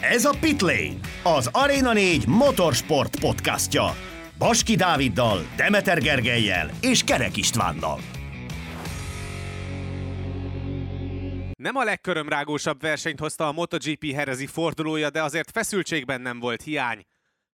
Ez a Pitlane, az Arena 4 motorsport podcastja. Baski Dáviddal, Demeter Gergelyel és Kerek Istvánnal. Nem a legkörömrágósabb versenyt hozta a MotoGP herezi fordulója, de azért feszültségben nem volt hiány.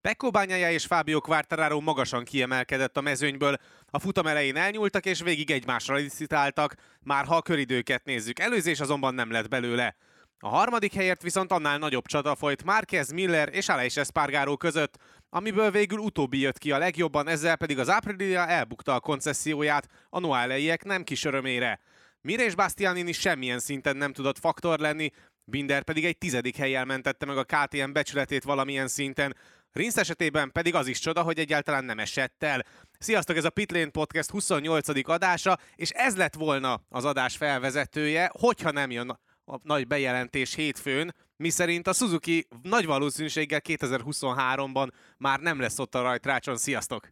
Pecco Bagnaia és Fábio Quartararo magasan kiemelkedett a mezőnyből. A futam elején elnyúltak és végig egymásra licitáltak, már ha a köridőket nézzük. Előzés azonban nem lett belőle. A harmadik helyért viszont annál nagyobb csata folyt Márquez, Miller és Aleix Espargaró között, amiből végül utóbbi jött ki a legjobban, ezzel pedig az Aprilia elbukta a koncesszióját a noáleiek nem kis örömére. Mirés Bastianini semmilyen szinten nem tudott faktor lenni, Binder pedig egy tizedik helyjel mentette meg a KTM becsületét valamilyen szinten, Rinsz esetében pedig az is csoda, hogy egyáltalán nem esett el. Sziasztok, ez a Pitlane Podcast 28. adása, és ez lett volna az adás felvezetője, hogyha nem jön a nagy bejelentés hétfőn, miszerint a Suzuki nagy valószínűséggel 2023-ban már nem lesz ott a rajtrácson. Sziasztok!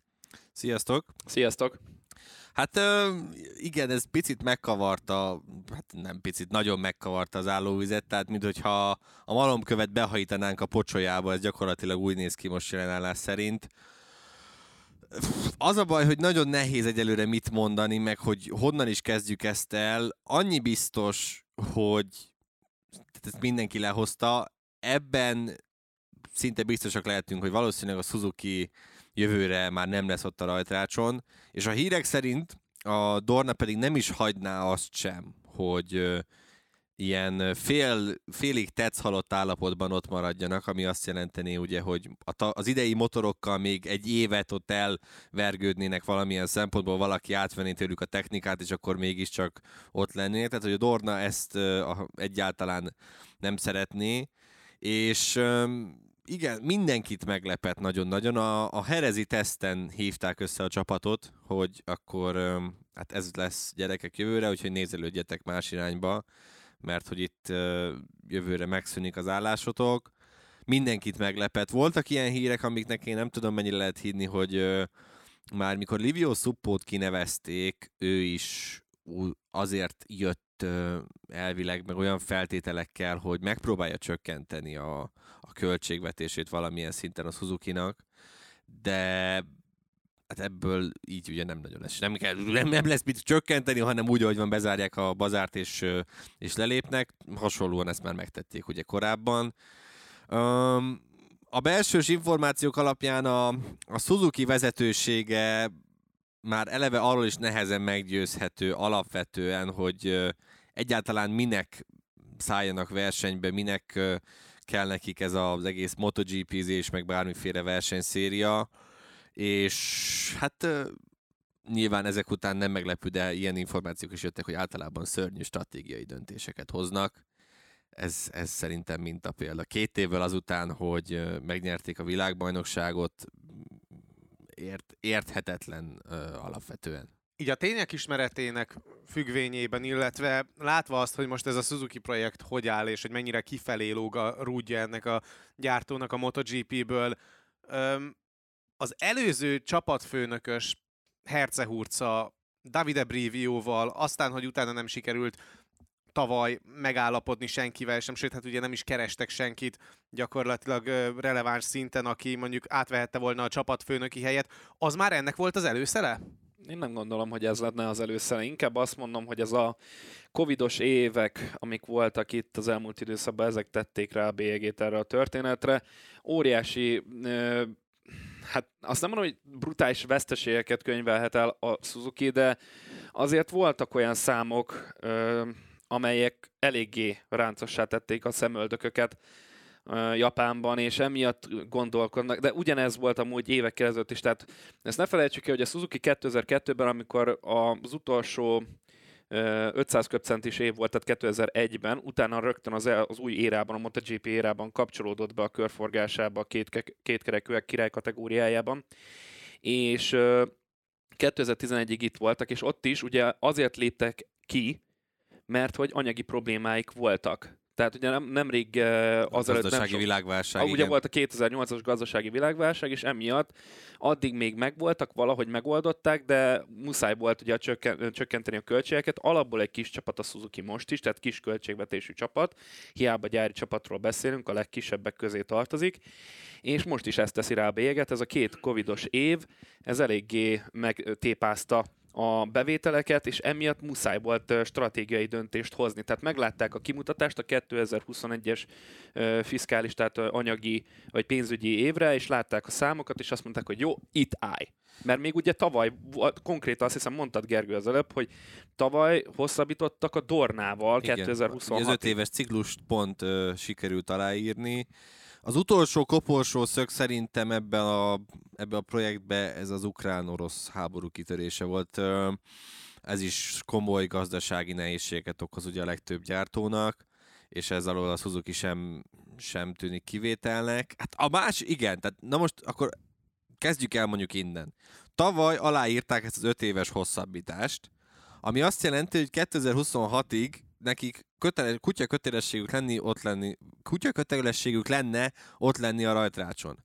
Sziasztok! Sziasztok! Hát igen, ez picit megkavarta, hát nem picit, nagyon megkavarta az állóvizet, tehát mintha a malomkövet behajítanánk a pocsolyába, ez gyakorlatilag úgy néz ki most jelenállás szerint. Az a baj, hogy nagyon nehéz egyelőre mit mondani, meg hogy honnan is kezdjük ezt el. Annyi biztos, hogy ezt mindenki lehozta. Ebben szinte biztosak lehetünk, hogy valószínűleg a Suzuki jövőre már nem lesz ott a rajtrácson, és a hírek szerint a Dorna pedig nem is hagyná azt sem, hogy ilyen fél, félig tetszhalott állapotban ott maradjanak, ami azt jelenteni ugye, hogy az idei motorokkal még egy évet ott elvergődnének valamilyen szempontból, valaki átvenné tőlük a technikát, és akkor mégiscsak ott lennének. Tehát, hogy a Dorna ezt egyáltalán nem szeretné, és igen, mindenkit meglepett nagyon-nagyon. A, a Herezi teszten hívták össze a csapatot, hogy akkor hát ez lesz gyerekek jövőre, úgyhogy nézelődjetek más irányba, mert hogy itt jövőre megszűnik az állásotok. Mindenkit meglepett. Voltak ilyen hírek, amiknek én nem tudom mennyire lehet hinni, hogy már mikor Livio Suppót kinevezték, ő is azért jött elvileg meg olyan feltételekkel, hogy megpróbálja csökkenteni a, a költségvetését valamilyen szinten a Suzuki-nak, de hát ebből így ugye nem nagyon lesz. Nem, kell, nem, nem lesz mit csökkenteni, hanem úgy, hogy van, bezárják a bazárt és, és lelépnek. Hasonlóan ezt már megtették ugye korábban. Um, a belsős információk alapján a, a Suzuki vezetősége már eleve arról is nehezen meggyőzhető alapvetően, hogy egyáltalán minek szálljanak versenybe, minek kell nekik ez az egész MotoGP-zés, meg bármiféle versenyszéria, és hát nyilván ezek után nem meglepő, de ilyen információk is jöttek, hogy általában szörnyű stratégiai döntéseket hoznak. Ez, ez szerintem mint a példa. Két évvel azután, hogy megnyerték a világbajnokságot, ért, érthetetlen uh, alapvetően. Így a tények ismeretének függvényében, illetve látva azt, hogy most ez a Suzuki projekt hogy áll, és hogy mennyire kifelé lóg a rúdja ennek a gyártónak a MotoGP-ből, az előző csapatfőnökös Hercehurca Davide Brivioval, aztán, hogy utána nem sikerült tavaly megállapodni senkivel sem, sőt, hát ugye nem is kerestek senkit gyakorlatilag releváns szinten, aki mondjuk átvehette volna a csapatfőnöki helyet, az már ennek volt az előszele? Én nem gondolom, hogy ez lenne az előszere. Inkább azt mondom, hogy ez a covidos évek, amik voltak itt az elmúlt időszakban, ezek tették rá a bélyegét erre a történetre. Óriási hát azt nem mondom, hogy brutális veszteségeket könyvelhet el a Suzuki, de azért voltak olyan számok, amelyek eléggé ráncossá tették a szemöldököket Japánban, és emiatt gondolkodnak, de ugyanez volt amúgy évekkel ezelőtt is, tehát ezt ne felejtsük el, hogy a Suzuki 2002-ben, amikor az utolsó 500 köpcentis év volt, tehát 2001-ben, utána rögtön az, az új érában, a MotoGP érában kapcsolódott be a körforgásába a két, kétkerekűek király kategóriájában, és 2011-ig itt voltak, és ott is ugye azért léptek ki, mert hogy anyagi problémáik voltak. Tehát ugye nem, nemrég uh, az nem gazdasági sok, világválság. Igen. ugye volt a 2008-as gazdasági világválság, és emiatt addig még megvoltak, valahogy megoldották, de muszáj volt ugye a csökken, csökkenteni a költségeket. Alapból egy kis csapat a Suzuki most is, tehát kis költségvetésű csapat. Hiába gyári csapatról beszélünk, a legkisebbek közé tartozik. És most is ezt teszi rá a bélyeget. Ez a két covidos év, ez eléggé megtépázta a bevételeket, és emiatt muszáj volt stratégiai döntést hozni. Tehát meglátták a kimutatást a 2021-es fiskális, tehát anyagi vagy pénzügyi évre, és látták a számokat, és azt mondták, hogy jó, itt állj. Mert még ugye tavaly, konkrétan azt hiszem mondtad Gergő az előbb, hogy tavaly hosszabbítottak a Dornával 2026 Az öt éves ciklust pont uh, sikerült aláírni, az utolsó koporsó szög szerintem ebben a, ebben a projektben ez az ukrán-orosz háború kitörése volt. Ez is komoly gazdasági nehézséget okoz ugye a legtöbb gyártónak, és ez alól a Suzuki sem, sem tűnik kivételnek. Hát a más, igen, tehát na most akkor kezdjük el mondjuk innen. Tavaly aláírták ezt az öt éves hosszabbítást, ami azt jelenti, hogy 2026-ig nekik kötele, kutya kötelességük lenni, ott lenni, kutya kötelességük lenne ott lenni a rajtrácson.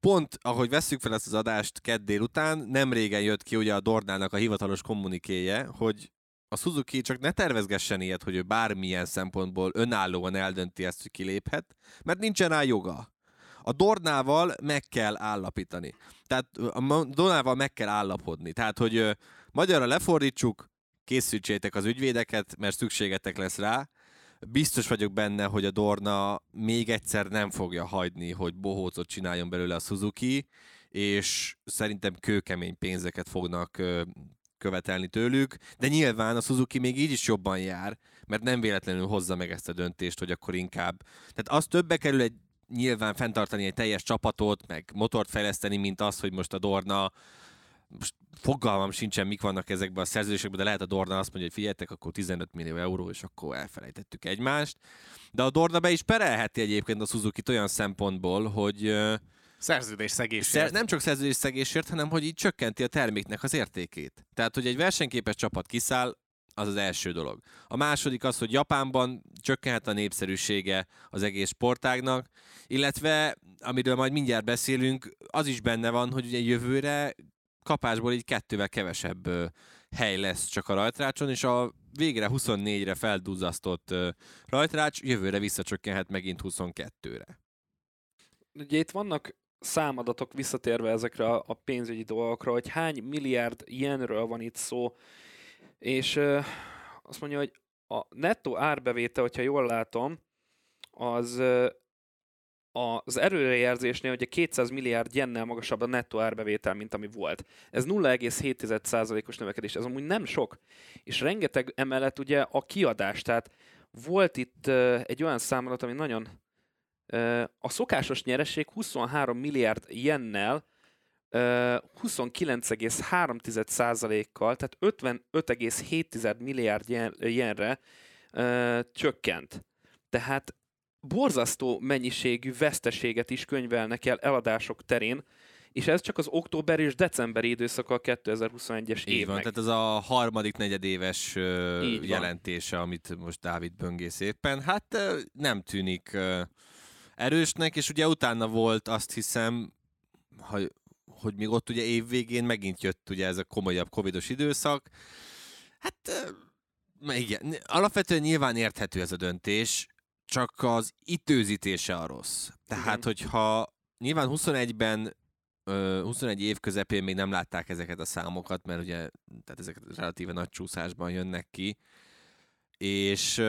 Pont, ahogy vesszük fel ezt az adást kedd délután, nem régen jött ki ugye a Dornának a hivatalos kommunikéje, hogy a Suzuki csak ne tervezgessen ilyet, hogy ő bármilyen szempontból önállóan eldönti ezt, hogy kiléphet, mert nincsen rá joga. A Dornával meg kell állapítani. Tehát a Dornával meg kell állapodni. Tehát, hogy magyarra lefordítsuk, készítsétek az ügyvédeket, mert szükségetek lesz rá. Biztos vagyok benne, hogy a Dorna még egyszer nem fogja hagyni, hogy bohócot csináljon belőle a Suzuki, és szerintem kőkemény pénzeket fognak követelni tőlük, de nyilván a Suzuki még így is jobban jár, mert nem véletlenül hozza meg ezt a döntést, hogy akkor inkább. Tehát az többe kerül egy nyilván fenntartani egy teljes csapatot, meg motort fejleszteni, mint az, hogy most a Dorna most fogalmam sincsen, mik vannak ezekben a szerződésekben, de lehet a Dorna azt mondja, hogy figyeljetek, akkor 15 millió euró, és akkor elfelejtettük egymást. De a Dorna be is perelheti egyébként a suzuki olyan szempontból, hogy szegésért. Szer- nem csak szegésért, hanem hogy így csökkenti a terméknek az értékét. Tehát, hogy egy versenyképes csapat kiszáll, az az első dolog. A második az, hogy Japánban csökkenhet a népszerűsége az egész sportágnak, illetve, amiről majd mindjárt beszélünk, az is benne van, hogy ugye jövőre kapásból így kettővel kevesebb ö, hely lesz csak a rajtrácson, és a végre 24-re felduzzasztott ö, rajtrács jövőre visszacsökkenhet megint 22-re. Ugye itt vannak számadatok visszatérve ezekre a pénzügyi dolgokra, hogy hány milliárd ilyenről van itt szó, és ö, azt mondja, hogy a nettó árbevétel, hogyha jól látom, az az erőrejelzésnél ugye 200 milliárd jennel magasabb a nettó árbevétel, mint ami volt. Ez 0,7%-os növekedés, ez amúgy nem sok. És rengeteg emellett ugye a kiadás, tehát volt itt egy olyan számadat, ami nagyon... A szokásos nyereség 23 milliárd jennel uh, 29,3%-kal, tehát 55,7 milliárd jenre csökkent. Tehát borzasztó mennyiségű veszteséget is könyvelnek el eladások terén, és ez csak az október és decemberi időszaka a 2021-es Így van, tehát ez a harmadik negyedéves Így jelentése, van. amit most Dávid böngész éppen. Hát nem tűnik erősnek, és ugye utána volt azt hiszem, hogy, hogy még ott ugye évvégén megint jött ugye ez a komolyabb covidos időszak. Hát igen, alapvetően nyilván érthető ez a döntés, csak az időzítése a rossz. Tehát, Igen. hogyha nyilván 21-ben 21 év közepén még nem látták ezeket a számokat, mert ugye tehát ezek relatíve nagy csúszásban jönnek ki, és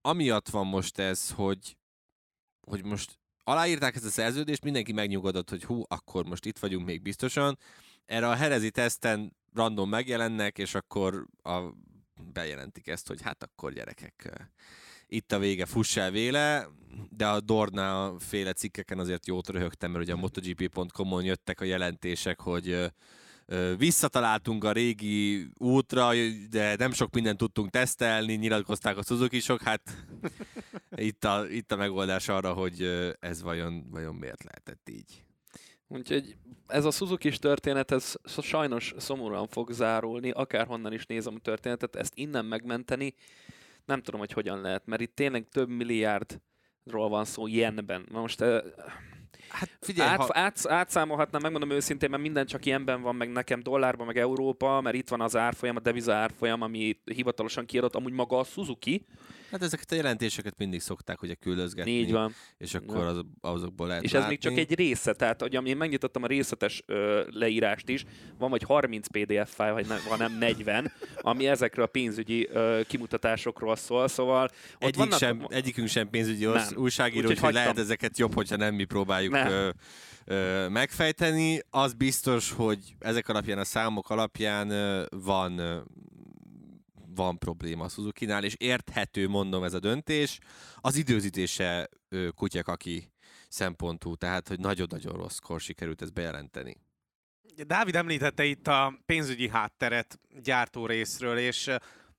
amiatt van most ez, hogy, hogy most aláírták ezt a szerződést, mindenki megnyugodott, hogy hú, akkor most itt vagyunk még biztosan. Erre a herezi teszten random megjelennek, és akkor a, bejelentik ezt, hogy hát akkor gyerekek, itt a vége, fuss el véle, de a Dorna féle cikkeken azért jót röhögtem, mert ugye a MotoGP.com-on jöttek a jelentések, hogy visszataláltunk a régi útra, de nem sok mindent tudtunk tesztelni, nyilatkozták a suzuki sok, hát itt a, itt a megoldás arra, hogy ez vajon, vajon miért lehetett így. Úgyhogy ez a suzuki történet, ez sajnos szomorúan fog zárulni, akárhonnan is nézem a történetet, ezt innen megmenteni nem tudom, hogy hogyan lehet, mert itt tényleg több milliárdról van szó ilyenben. Most Hát figyelj, át, ha... át, átszámolhatnám, megmondom őszintén, mert minden csak ilyenben van, meg nekem dollárban, meg Európa, mert itt van az árfolyam, a deviza árfolyam, ami hivatalosan kiadott, amúgy maga a Suzuki, Hát ezeket a jelentéseket mindig szokták ugye küldözgetni. így van. És akkor az, azokból lehet És ez látni. még csak egy része, tehát hogy én megnyitottam a részletes ö, leírást is, van vagy 30 PDF fájl, vagy nem, van nem 40, ami ezekről a pénzügyi ö, kimutatásokról szól, szóval ott Egyik vannak... sem, egyikünk sem pénzügyi orsz, Nem. újságíró, Úgyhogy lehet ezeket jobb, hogyha nem mi próbáljuk Nem. ö, ö, megfejteni. Az biztos, hogy ezek alapján, a számok alapján ö, van ö, van probléma a Suzuki-nál, és érthető, mondom, ez a döntés. Az időzítése ö, kutyakaki szempontú, tehát, hogy nagyon-nagyon rosszkor sikerült ezt bejelenteni. Dávid említette itt a pénzügyi hátteret gyártó részről, és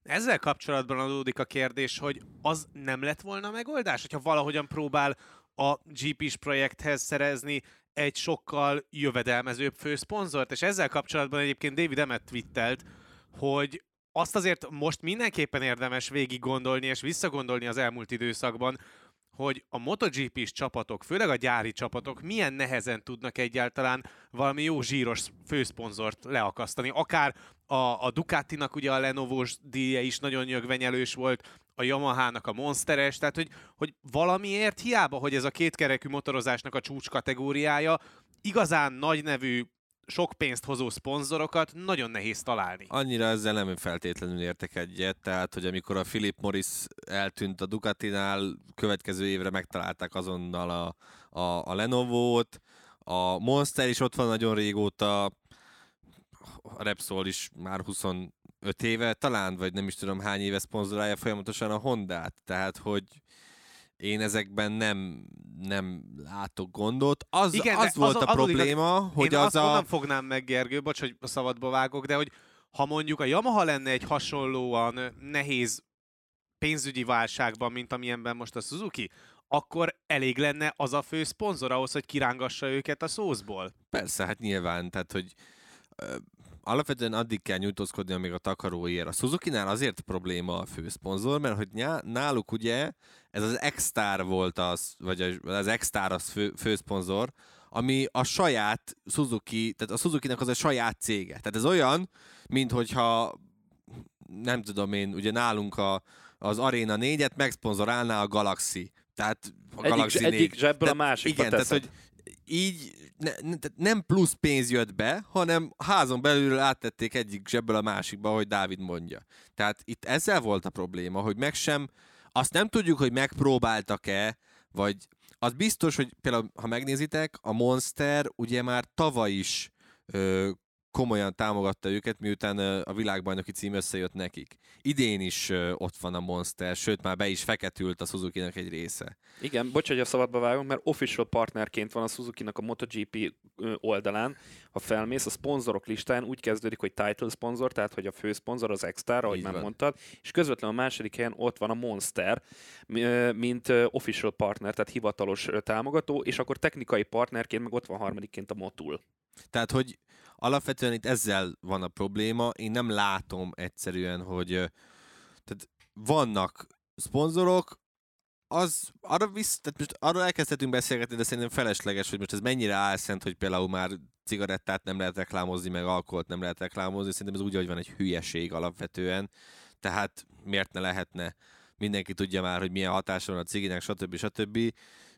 ezzel kapcsolatban adódik a kérdés, hogy az nem lett volna megoldás, hogyha valahogyan próbál a GP-s projekthez szerezni egy sokkal jövedelmezőbb főszponzort, és ezzel kapcsolatban egyébként David Emmet twittelt, hogy azt azért most mindenképpen érdemes végig gondolni és visszagondolni az elmúlt időszakban, hogy a MotoGP-s csapatok, főleg a gyári csapatok milyen nehezen tudnak egyáltalán valami jó zsíros főszponzort leakasztani. Akár a, a Ducatinak ugye a Lenovo-s díja is nagyon nyögvenyelős volt, a Yamaha-nak a Monsteres, tehát hogy, hogy valamiért hiába, hogy ez a kétkerekű motorozásnak a csúcs kategóriája, igazán nagy nevű sok pénzt hozó szponzorokat nagyon nehéz találni. Annyira ezzel nem feltétlenül értek egyet, tehát, hogy amikor a Philip Morris eltűnt a Ducatinál, következő évre megtalálták azonnal a, a, a Lenovo-t, a Monster is ott van nagyon régóta, a Repsol is már 25 éve, talán, vagy nem is tudom hány éve szponzorálja folyamatosan a Hondát, tehát, hogy én ezekben nem, nem látok gondot. Az, Igen, az volt azon- a probléma, hogy Én az azt a... onnan fognám meg, Gergő, bocs, hogy a szabadba vágok, de hogy ha mondjuk a Yamaha lenne egy hasonlóan nehéz pénzügyi válságban, mint amilyenben most a Suzuki, akkor elég lenne az a fő szponzor ahhoz, hogy kirángassa őket a szószból. Persze, hát nyilván, tehát hogy alapvetően addig kell nyújtózkodni, amíg a takaróért. A Suzuki-nál azért probléma a főszponzor, mert hogy náluk ugye ez az X-Star volt az, vagy a- az X-Star az fő, főszponzor, ami a saját Suzuki, tehát a Suzuki-nak az a saját cége. Tehát ez olyan, mint hogyha nem tudom én, ugye nálunk a, az Arena 4-et megszponzorálná a Galaxy. Tehát a Egyik, Galaxy 4. egyik zsebből a Tehát másikba Igen, tehát teszed. hogy így ne, nem plusz pénz jött be, hanem házon belül áttették egyik zsebből a másikba, ahogy Dávid mondja. Tehát itt ezzel volt a probléma, hogy meg sem, azt nem tudjuk, hogy megpróbáltak-e, vagy az biztos, hogy például, ha megnézitek, a Monster ugye már tavaly is ö, komolyan támogatta őket, miután a világbajnoki cím összejött nekik. Idén is ott van a Monster, sőt már be is feketült a Suzuki-nak egy része. Igen, bocs, hogy a szabadba vágunk, mert official partnerként van a Suzuki-nak a MotoGP oldalán. Ha felmész, a szponzorok listáján úgy kezdődik, hogy title sponsor, tehát hogy a fő szponzor az X-Star, ahogy Így már van. mondtad, és közvetlenül a második helyen ott van a Monster, mint official partner, tehát hivatalos támogató, és akkor technikai partnerként meg ott van harmadikként a Motul. Tehát, hogy alapvetően itt ezzel van a probléma. Én nem látom egyszerűen, hogy tehát vannak szponzorok, az arra visz, tehát most arról elkezdhetünk beszélgetni, de szerintem felesleges, hogy most ez mennyire álszent, hogy például már cigarettát nem lehet reklámozni, meg alkoholt nem lehet reklámozni. Szerintem ez úgy, hogy van egy hülyeség alapvetően. Tehát miért ne lehetne? Mindenki tudja már, hogy milyen hatása van a ciginek, stb. stb.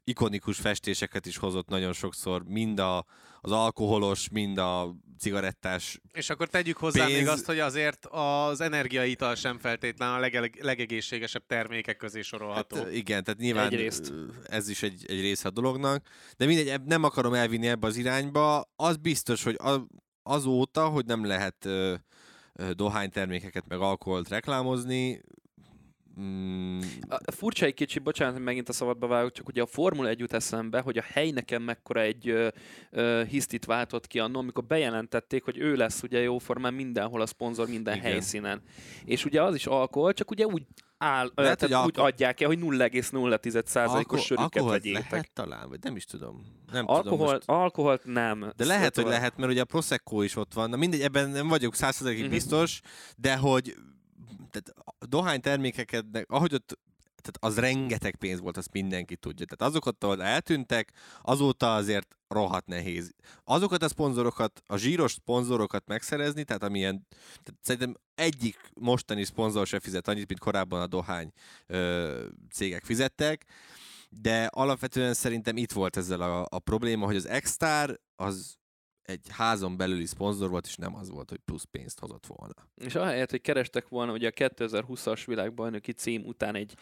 Ikonikus festéseket is hozott nagyon sokszor, mind a, az alkoholos, mind a cigarettás És akkor tegyük hozzá Pénz- még azt, hogy azért az energiaital sem feltétlenül a leg- legegészségesebb termékek közé sorolható. Hát, igen, tehát nyilván Egyrészt. ez is egy, egy része a dolognak, de mindegy, nem akarom elvinni ebbe az irányba. Az biztos, hogy azóta, hogy nem lehet dohánytermékeket meg alkoholt reklámozni, mm, A- Furcsa egy kicsi, bocsánat, hogy megint a szabadba vágok, csak ugye a Formula 1 jut eszembe, hogy a hely nekem mekkora egy ö, ö, hisztit váltott ki annól, amikor bejelentették, hogy ő lesz ugye jóformán mindenhol a szponzor minden Igen. Helyszínen. És ugye az is alkohol, csak ugye úgy áll, Lehet, hogy úgy alko- adják el, hogy 0,0%-os alko- sörüket alkoholt vegyétek. lehet talán, vagy nem is tudom. Nem Alkohol, tudom most. alkoholt nem. De lehet, hogy Szóval- lehet, mert ugye a Prosecco is ott van. Na mindegy, ebben nem vagyok százszerzalékig Mhm. biztos, de hogy tehát a dohánytermékeket, ahogy ott tehát az rengeteg pénz volt, azt mindenki tudja. Tehát azokat, ahol eltűntek, azóta azért rohadt nehéz. Azokat a szponzorokat, a zsíros szponzorokat megszerezni, tehát amilyen, tehát szerintem egyik mostani szponzor se fizet annyit, mint korábban a dohány ö, cégek fizettek, de alapvetően szerintem itt volt ezzel a, a probléma, hogy az Extar az egy házon belüli szponzor volt, és nem az volt, hogy plusz pénzt hozott volna. És ahelyett, hogy kerestek volna ugye a 2020-as világbajnoki cím után egy,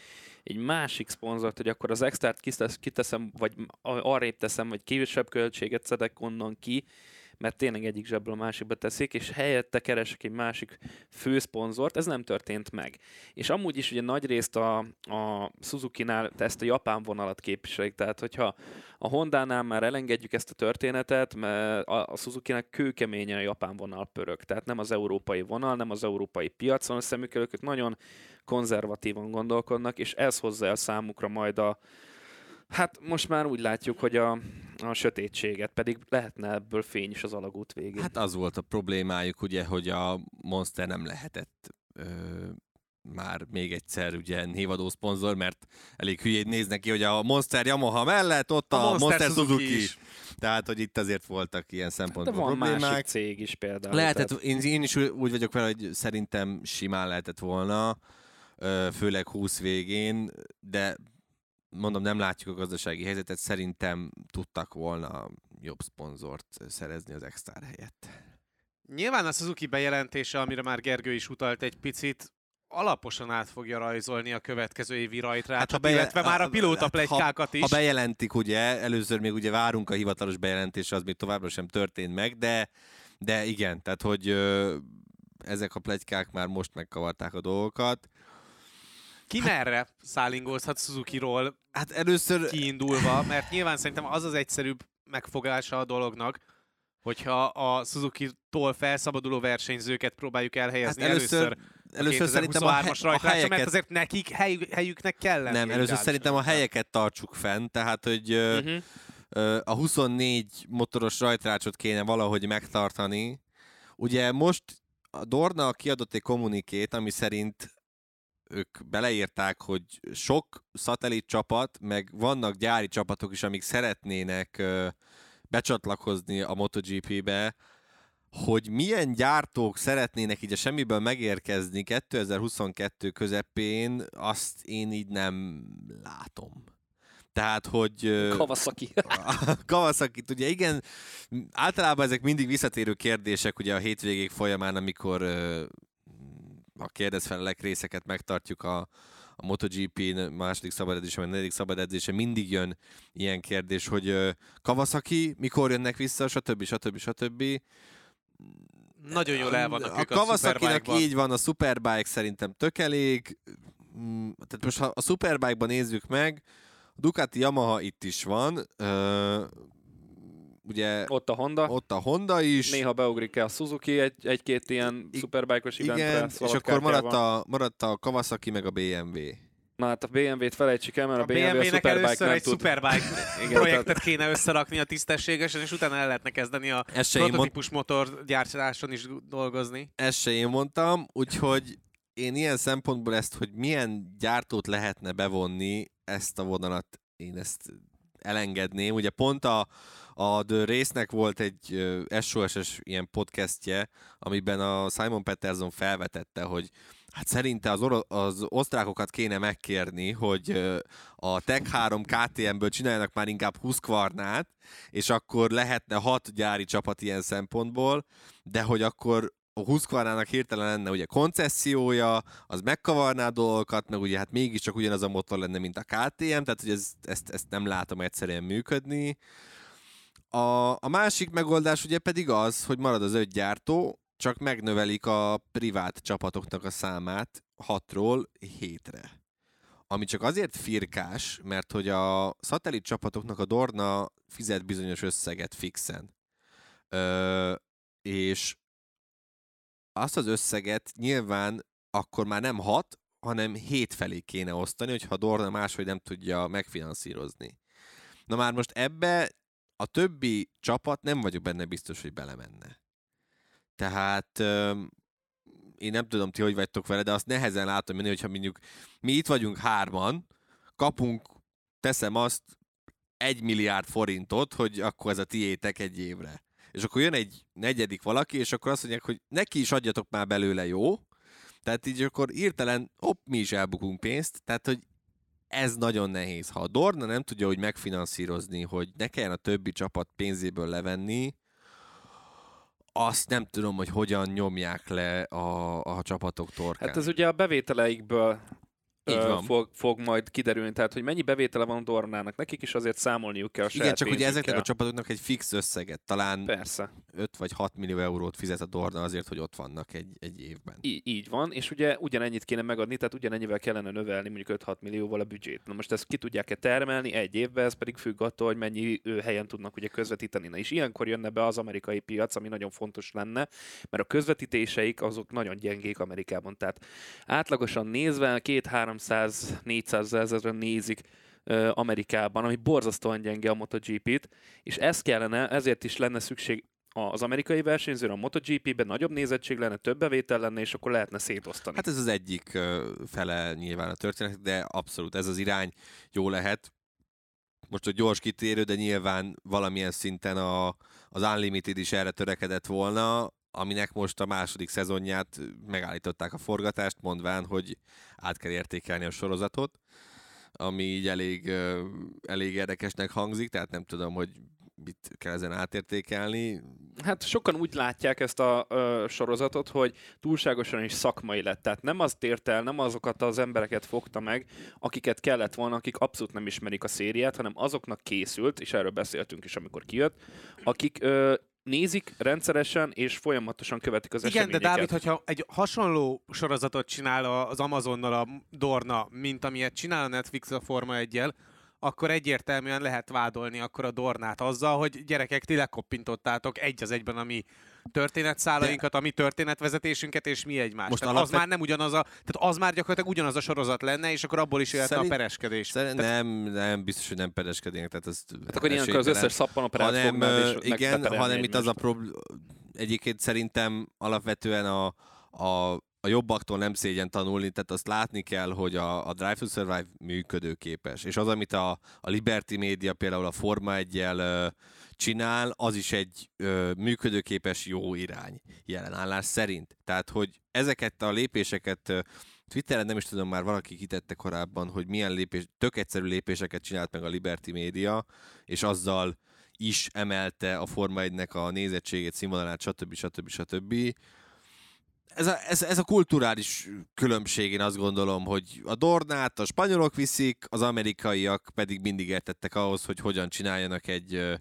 egy másik szponzort, hogy akkor az extát kiteszem, vagy arrébb teszem, vagy kívülsebb költséget szedek onnan ki, mert tényleg egyik zsebből a másikba teszik, és helyette keresek egy másik főszponzort, ez nem történt meg. És amúgy is ugye nagy részt a, a Suzuki-nál ezt a japán vonalat képviselik, tehát hogyha a Honda-nál már elengedjük ezt a történetet, mert a, a Suzuki-nek kőkeményen a japán vonal pörög, tehát nem az európai vonal, nem az európai piacon a szemükkel, ők nagyon konzervatívan gondolkodnak, és ez hozza el számukra majd a, Hát most már úgy látjuk, hogy a, a sötétséget, pedig lehetne ebből fény is az alagút végén. Hát az volt a problémájuk, ugye, hogy a Monster nem lehetett ö, már még egyszer ugye névadó szponzor, mert elég hülyét néz neki, hogy a Monster Yamaha mellett ott a, a Monster, Monster Suzuki, Suzuki is. Tehát, hogy itt azért voltak ilyen szempontból hát, van problémák. másik cég is például. Lehetett, tehát... én, én is úgy vagyok vele, hogy szerintem simán lehetett volna, főleg 20 végén, de mondom, nem látjuk a gazdasági helyzetet, szerintem tudtak volna jobb szponzort szerezni az Extar helyett. Nyilván a Suzuki bejelentése, amire már Gergő is utalt egy picit, alaposan át fogja rajzolni a következő évi rajtrát, hát, ha beje- illetve már a pilóta hát, is. Ha bejelentik, ugye, először még ugye várunk a hivatalos bejelentésre, az még továbbra sem történt meg, de, de igen, tehát hogy ö, ezek a plegykák már most megkavarták a dolgokat. Ki hát, merre szállingózhat Suzuki-ról hát először... kiindulva, mert nyilván szerintem az az egyszerűbb megfogása a dolognak, hogyha a Suzuki-tól felszabaduló versenyzőket próbáljuk elhelyezni hát először, először, először szerintem a, he- a helyeket... mert azért nekik hely, helyüknek kell Nem, először szerintem a helyeket tartsuk fenn, tehát hogy uh-huh. a 24 motoros rajtrácsot kéne valahogy megtartani. Ugye most a Dorna kiadott egy kommunikét, ami szerint ők beleírták, hogy sok szatellit csapat, meg vannak gyári csapatok is, amik szeretnének becsatlakozni a MotoGP-be, hogy milyen gyártók szeretnének így a semmiből megérkezni 2022 közepén, azt én így nem látom. Tehát, hogy... Kawasaki. Kawasaki, ugye igen, általában ezek mindig visszatérő kérdések ugye a hétvégék folyamán, amikor a kérdezfelelek részeket megtartjuk a, a MotoGP második szabad edzése, vagy negyedik szabad edzése, mindig jön ilyen kérdés, hogy Kawasaki, mikor jönnek vissza, stb. stb. stb. Nagyon jól el vannak a, a Kawasaki-nak így van, a Superbike szerintem tök elég. Mm, tehát most ha a Superbike-ban nézzük meg, Ducati Yamaha itt is van, ugye... Ott a Honda. Ott a Honda is. Néha beugrik el a Suzuki egy, egy-két ilyen I- superbike-os Igen, és akkor maradt a, maradt a Kawasaki meg a BMW. Na hát a BMW-t felejtsük el, mert a, a BMW a Superbike először nem egy tud. Superbike projektet kéne összerakni a tisztességesen, és utána el lehetne kezdeni a prototípus mond... motor gyártáson is dolgozni. Ezt se én mondtam, úgyhogy én ilyen szempontból ezt, hogy milyen gyártót lehetne bevonni, ezt a vonalat én ezt elengedném. Ugye pont a, a The Race-nek volt egy SOS-es ilyen podcastje, amiben a Simon Peterson felvetette, hogy hát szerinte az, oro- az osztrákokat kéne megkérni, hogy a Tech 3 KTM-ből csináljanak már inkább Husqvarnát, és akkor lehetne hat gyári csapat ilyen szempontból, de hogy akkor a Husqvarnának hirtelen lenne ugye koncessziója, az megkavarná dolgokat, meg ugye hát mégiscsak ugyanaz a motor lenne, mint a KTM, tehát hogy ez, ezt, ezt nem látom egyszerűen működni. A, a másik megoldás ugye pedig az, hogy marad az öt gyártó, csak megnövelik a privát csapatoknak a számát 6-ról 7-re. Ami csak azért firkás, mert hogy a szatellit csapatoknak a Dorna fizet bizonyos összeget fixen. Ö, és azt az összeget nyilván akkor már nem 6, hanem 7 felé kéne osztani, hogyha Dorna máshogy nem tudja megfinanszírozni. Na már most ebbe a többi csapat nem vagyok benne biztos, hogy belemenne. Tehát én nem tudom ti, hogy vagytok vele, de azt nehezen látom menni, hogyha mondjuk mi itt vagyunk hárman, kapunk, teszem azt, egy milliárd forintot, hogy akkor ez a tiétek egy évre. És akkor jön egy negyedik valaki, és akkor azt mondják, hogy neki is adjatok már belőle, jó? Tehát így akkor írtelen, hopp, mi is elbukunk pénzt, tehát hogy ez nagyon nehéz. Ha a Dorna nem tudja hogy megfinanszírozni, hogy ne kelljen a többi csapat pénzéből levenni, azt nem tudom, hogy hogyan nyomják le a, a csapatok torkán. Hát ez ugye a bevételeikből. Fog, fog majd kiderülni, tehát hogy mennyi bevétele van a Dornának, nekik is azért számolniuk kell a Igen, csak ugye ezeknek a csapatoknak egy fix összeget, talán Persze. 5 vagy 6 millió eurót fizet a Dorna azért, hogy ott vannak egy, egy évben. Í- így van, és ugye ugyanennyit kéne megadni, tehát ugyanennyivel kellene növelni mondjuk 5-6 millióval a büdzsét. Na most ezt ki tudják-e termelni egy évben, ez pedig függ attól, hogy mennyi helyen tudnak ugye közvetíteni. Na és ilyenkor jönne be az amerikai piac, ami nagyon fontos lenne, mert a közvetítéseik azok nagyon gyengék Amerikában. Tehát átlagosan nézve 2-300-400 ezeren nézik Amerikában, ami borzasztóan gyenge a MotoGP-t, és ez kellene, ezért is lenne szükség az amerikai versenyzőre, a MotoGP-ben nagyobb nézettség lenne, több bevétel lenne, és akkor lehetne szétosztani. Hát ez az egyik fele nyilván a történet, de abszolút ez az irány jó lehet. Most a gyors kitérő, de nyilván valamilyen szinten a, az Unlimited is erre törekedett volna, aminek most a második szezonját megállították a forgatást, mondván, hogy át kell értékelni a sorozatot, ami így elég, elég érdekesnek hangzik, tehát nem tudom, hogy mit kell ezen átértékelni. Hát sokan úgy látják ezt a ö, sorozatot, hogy túlságosan is szakmai lett. Tehát nem azt ért el, nem azokat az embereket fogta meg, akiket kellett volna, akik abszolút nem ismerik a szériát, hanem azoknak készült, és erről beszéltünk is, amikor kijött, akik ö, nézik rendszeresen és folyamatosan követik az Igen, de eseményeket. Dávid, hogyha egy hasonló sorozatot csinál az Amazonnal a Dorna, mint amilyet csinál a Netflix a Forma 1 akkor egyértelműen lehet vádolni akkor a Dornát azzal, hogy gyerekek, ti lekoppintottátok egy az egyben a mi történetszálainkat, a mi történetvezetésünket, és mi egymás. Most tehát az alapvet- már nem ugyanaz a, tehát az már gyakorlatilag ugyanaz a sorozat lenne, és akkor abból is jöhetne Szerint- a pereskedés. Szerint nem, nem biztos, hogy nem pedeskednének, tehát ez Hát akkor ilyenkor az összes szappanoperát hanem, igen, hanem itt az a egymást. problém, egyébként szerintem alapvetően a, a, a jobbaktól nem szégyen tanulni, tehát azt látni kell, hogy a, a Drive to Survive működőképes. És az, amit a, a Liberty Media például a Forma 1 csinál, az is egy ö, működőképes jó irány jelenállás szerint. Tehát, hogy ezeket a lépéseket Twitteren nem is tudom, már valaki kitette korábban, hogy milyen lépés, tök egyszerű lépéseket csinált meg a Liberty Media, és azzal is emelte a Forma 1-nek a nézettségét, színvonalát, stb. stb. stb. Ez a, ez, ez a kulturális különbség, én azt gondolom, hogy a Dornát a spanyolok viszik, az amerikaiak pedig mindig értettek ahhoz, hogy hogyan csináljanak egy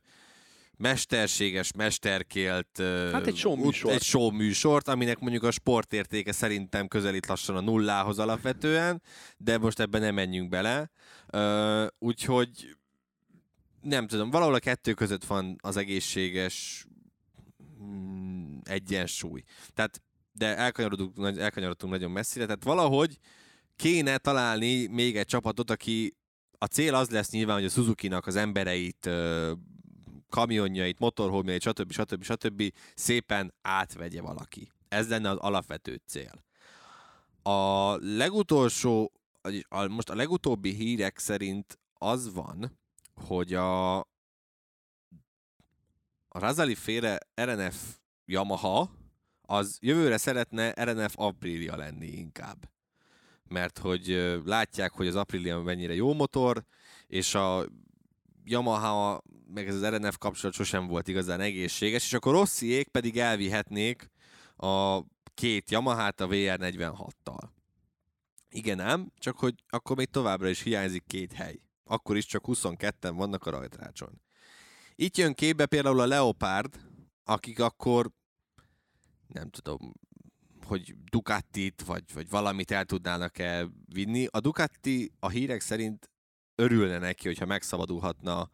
mesterséges, mesterkélt Hát egy show műsort. egy show műsort, aminek mondjuk a sportértéke szerintem közelít lassan a nullához alapvetően, de most ebben nem menjünk bele. Úgyhogy nem tudom, valahol a kettő között van az egészséges mm, egyensúly. Tehát, de elkanyarodunk, elkanyarodtunk nagyon messzire, tehát valahogy kéne találni még egy csapatot, aki a cél az lesz nyilván, hogy a Suzuki-nak az embereit, kamionjait, motorhómjait, stb. stb. stb. szépen átvegye valaki. Ez lenne az alapvető cél. A legutolsó, most a legutóbbi hírek szerint az van, hogy a, a Razali féle RNF Yamaha az jövőre szeretne RNF Aprilia lenni inkább. Mert hogy látják, hogy az Aprilia mennyire jó motor, és a Yamaha, meg ez az RNF kapcsolat sosem volt igazán egészséges, és akkor Rossiék pedig elvihetnék a két Yamahát a VR46-tal. Igen ám, csak hogy akkor még továbbra is hiányzik két hely. Akkor is csak 22-en vannak a rajtrácson. Itt jön képbe például a Leopard, akik akkor nem tudom, hogy Ducatit vagy, vagy valamit el tudnának-e vinni. A Ducati a hírek szerint örülne neki, hogyha megszabadulhatna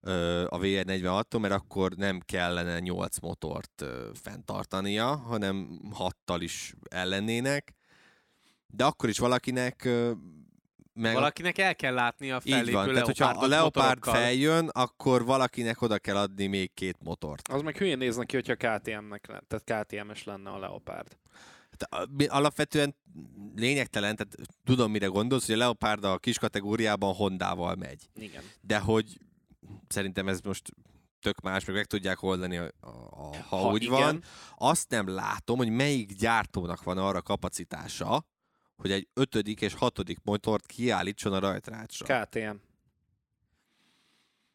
ö, a VR46-tól, mert akkor nem kellene 8 motort ö, fenntartania, hanem 6-tal is ellennének. De akkor is valakinek ö, meg Valakinek el kell látni a fellépő így van, tehát hogyha a Leopard motorokkal. feljön, akkor valakinek oda kell adni még két motort. Az meg hülyén néz neki, hogyha KTM-nek lenne, tehát KTM-es lenne a Leopard. Hát alapvetően lényegtelen, tehát tudom, mire gondolsz, hogy a Leopard a kis kategóriában Hondával megy. Igen. De hogy szerintem ez most tök más, meg meg tudják oldani, a, a, a, ha, Ha úgy igen. van. Azt nem látom, hogy melyik gyártónak van arra kapacitása, hogy egy ötödik és hatodik motort kiállítson a rajtrácsra. KTM.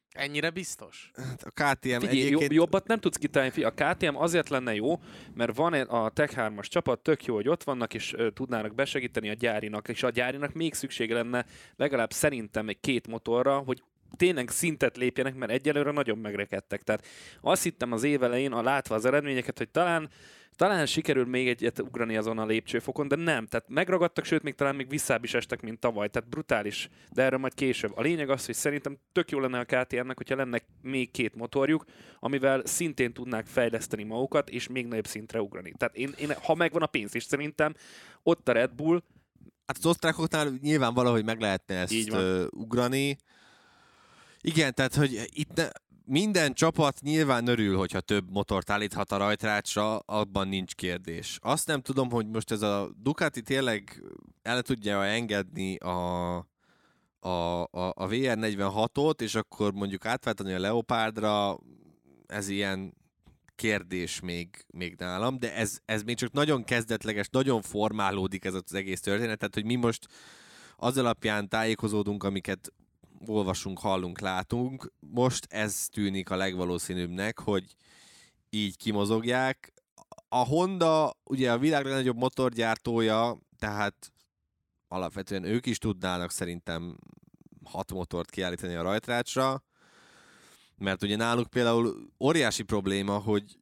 Ennyire biztos? Hát a KTM Figyelj, egyébként... Jobbat nem tudsz kitalálni. A KTM azért lenne jó, mert van a Tech 3-as csapat, tök jó, hogy ott vannak, és tudnának besegíteni a gyárinak, és a gyárinak még szüksége lenne legalább szerintem egy két motorra, hogy tényleg szintet lépjenek, mert egyelőre nagyon megrekedtek. Tehát azt hittem az év elején, a látva az eredményeket, hogy talán talán sikerül még egyet ugrani azon a lépcsőfokon, de nem. Tehát megragadtak, sőt, még talán még visszább is estek, mint tavaly. Tehát brutális, de erről majd később. A lényeg az, hogy szerintem tök jó lenne a KTM-nek, hogyha lenne még két motorjuk, amivel szintén tudnák fejleszteni magukat, és még nagyobb szintre ugrani. Tehát én, én ha megvan a pénz is, szerintem ott a Red Bull, Hát az osztrákoknál nyilván valahogy meg lehetne ezt ugrani. Igen, tehát, hogy itt ne, minden csapat nyilván örül, hogyha több motort állíthat a rajtrácsra, abban nincs kérdés. Azt nem tudom, hogy most ez a Ducati tényleg el tudja engedni a, a, a, a VR46-ot, és akkor mondjuk átváltani a Leopardra, ez ilyen kérdés még, még nálam, de ez, ez még csak nagyon kezdetleges, nagyon formálódik ez az egész történet, tehát hogy mi most az alapján tájékozódunk, amiket olvasunk, hallunk, látunk. Most ez tűnik a legvalószínűbbnek, hogy így kimozogják. A Honda ugye a világ legnagyobb motorgyártója, tehát alapvetően ők is tudnának szerintem hat motort kiállítani a rajtrácsra, mert ugye náluk például óriási probléma, hogy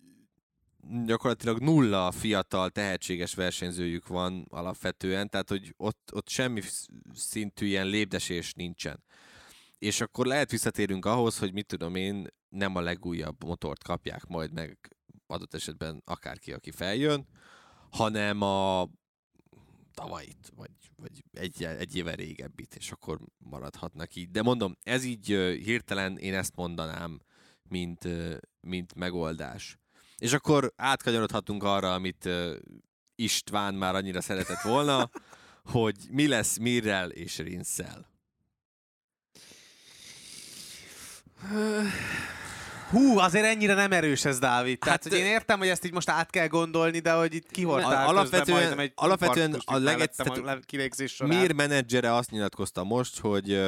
gyakorlatilag nulla fiatal, tehetséges versenyzőjük van alapvetően, tehát hogy ott, ott semmi szintű ilyen lépdesés nincsen. És akkor lehet visszatérünk ahhoz, hogy mit tudom én, nem a legújabb motort kapják majd meg adott esetben akárki, aki feljön, hanem a tavalyit, vagy, vagy egy, egy éve régebbit, és akkor maradhatnak így. De mondom, ez így hirtelen én ezt mondanám, mint, mint megoldás. És akkor átkanyarodhatunk arra, amit István már annyira szeretett volna, hogy mi lesz Mirrel és Rinszel. Hú, azért ennyire nem erős ez, Dávid. Tehát, Hát, hogy én értem, hogy ezt így most át kell gondolni, de hogy itt közben alapvetően- majdnem egy alapvetően a legegyszerűbb-. Mir menedzsere azt nyilatkozta most, hogy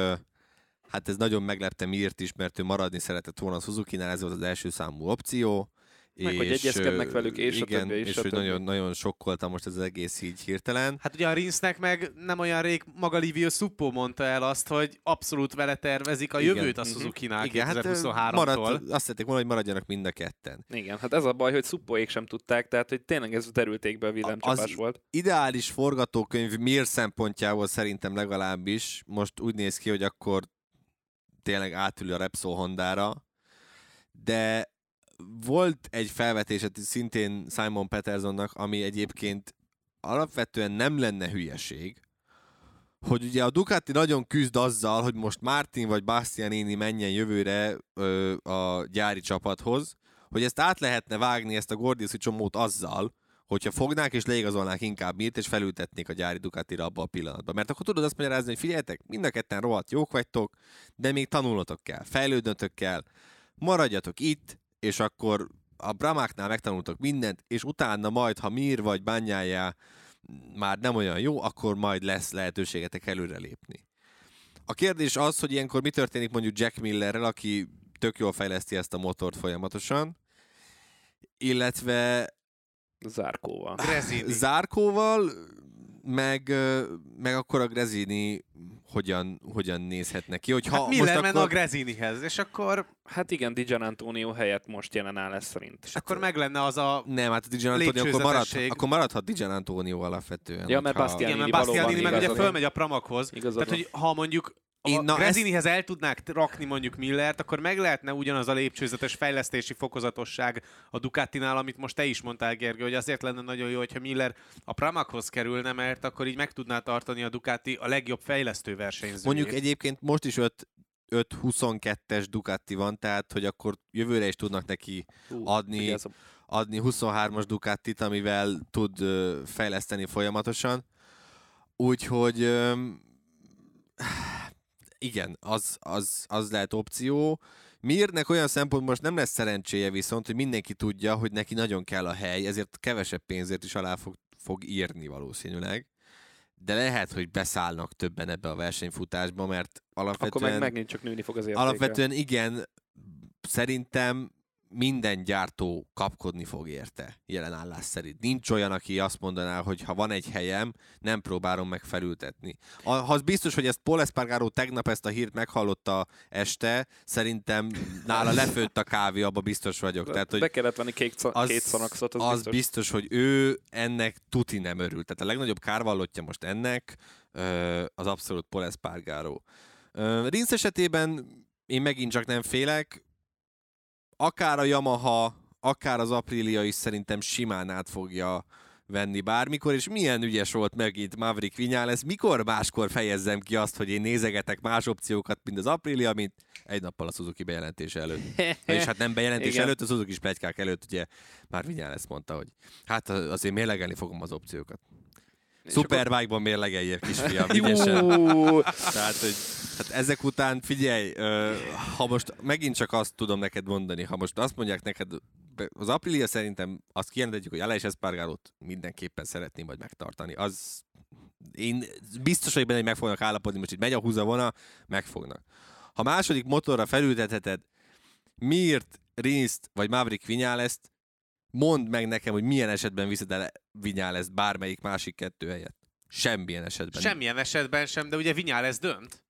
hát ez nagyon meglepte Mirt is, mert ő maradni szeretett volna a Suzuki-nál, ez volt az első számú opció. Meg, hogy egyezkednek velük, és a igen, többi, és és a hogy többi. nagyon, nagyon sokkolta most ez az egész így hirtelen. Hát ugye a Rinsznek meg nem olyan rég maga Livio Suppo mondta el azt, hogy abszolút vele tervezik a Igen. jövőt a Mhm. Suzuki-nál Igen, hát ö, 2023-tól. marad, azt szerették volna, hogy maradjanak mind a ketten. Igen, hát ez a baj, hogy szuppóék sem tudták, tehát hogy tényleg ez derülték be a villámcsapás Az- volt. Ideális forgatókönyv Mir szempontjából szerintem legalábbis most úgy néz ki, hogy akkor tényleg átül a Repsol Hondára, de volt egy felvetés szintén Simon Petersonnak, ami egyébként alapvetően nem lenne hülyeség, hogy ugye a Ducati nagyon küzd azzal, hogy most Martin vagy Bastianini menjen jövőre ö, a gyári csapathoz, hogy ezt át lehetne vágni, ezt a Gordiuszi csomót azzal, hogyha fognák és leigazolnák inkább Mirt, és felültetnék a gyári Ducatira abba a pillanatban. Mert akkor tudod azt magyarázni, hogy figyeljetek, mind a ketten rohadt jók vagytok, de még tanulnotok kell, fejlődnötök kell, maradjatok itt, és akkor a Bramáknál megtanultok mindent, és utána majd, ha Mir vagy Bányájá már nem olyan jó, akkor majd lesz lehetőségetek előrelépni. A kérdés az, hogy ilyenkor mi történik mondjuk Jack Millerrel, aki tök jól fejleszti ezt a motort folyamatosan, illetve Zárkóval. Grezini. Zárkóval, meg, meg akkor a Grezini hogyan, hogyan nézhet neki. Hogy ha Hát Miller most menne akkor... a Grezinihez, és akkor, Hát igen, Di Antonio helyett most jelen áll lesz szerint. és akkor meg lenne az a... Nem, hát a Dijan Antonio akkor, maradhat, Lépcsőzetesség. akkor maradhat Dijan Antonio alapvetően. Ja, mert hogyha- Bastianini Igen, mert Bastianini meg ugye fölmegy a Pramakhoz. Igazad Tehát, hogy ha mondjuk Én- na, Grezinihez el tudnák rakni mondjuk Millert, akkor meg lehetne ugyanaz a lépcsőzetes fejlesztési fokozatosság a Ducatinál, amit most te is mondtál, Gergő, hogy azért lenne nagyon jó, hogyha Miller a Pramakhoz kerülne, mert akkor így meg tudná tartani a Ducati a legjobb fejlesztő versenyzőjét. Mondjuk egyébként most is öt 5-22-es Ducati van, tehát hogy akkor jövőre is tudnak neki Hú, adni- adni 23-as Ducatit, amivel tud ö, fejleszteni folyamatosan. Úgyhogy öm, igen, az, az, az lehet opció. Mirnek olyan szempont most nem lesz szerencséje viszont, hogy mindenki tudja, hogy neki nagyon kell a hely, ezért kevesebb pénzért is alá fog, fog írni valószínűleg. De lehet, hogy beszállnak többen ebbe a versenyfutásba, mert alapvetően... Akkor meg megint csak nőni fog az értéke. Alapvetően igen, szerintem minden gyártó kapkodni fog érte, jelen állás szerint. Nincs olyan, aki azt mondaná, hogy ha van egy helyem, nem próbálom meg felültetni. A- Ha az biztos, hogy ezt Paul Espargaro tegnap ezt a hírt meghallotta este, szerintem nála lefőtt a kávé, abba biztos vagyok. Tehát, hogy Be kellett venni két, az, az, két az, az biztos. biztos, hogy ő ennek tuti nem örül. Tehát a legnagyobb kárvallottja most ennek az abszolút Paul Espargaro. Ö, Rinsz esetében én megint csak nem félek. Akár a Yamaha, akár az Aprilia is szerintem simán át fogja venni bármikor, és milyen ügyes volt megint Maverick Viñales, mikor máskor fejezzem ki azt, hogy én nézegetek más opciókat, mint az Aprilia, mint egy nappal a Suzuki bejelentése előtt. És hát nem bejelentés Igen. előtt, az Suzuki is plegykák előtt, ugye már Viñales mondta, hogy hát azért mérlegelni fogom az opciókat. És Superbike-ban mérlegeljél, kisfiam, ügyesen. Tehát, hogy tehát ezek után figyelj, ha most megint csak azt tudom neked mondani, ha most azt mondják neked, az Aprilia szerintem azt kijelentetjük, hogy Aleix Espargarót mindenképpen szeretném majd megtartani. Az én biztos vagyok benne, hogy meg fognak állapodni, most itt megy a húzavona, megfognak. Ha második motorra felültetheted Mirt, Rinszt vagy Maverick Viñales-t, mondd meg nekem, hogy milyen esetben viszed el Viñales bármelyik másik kettő helyet. Semmilyen esetben. Semmilyen esetben sem, de ugye Vinyales dönt.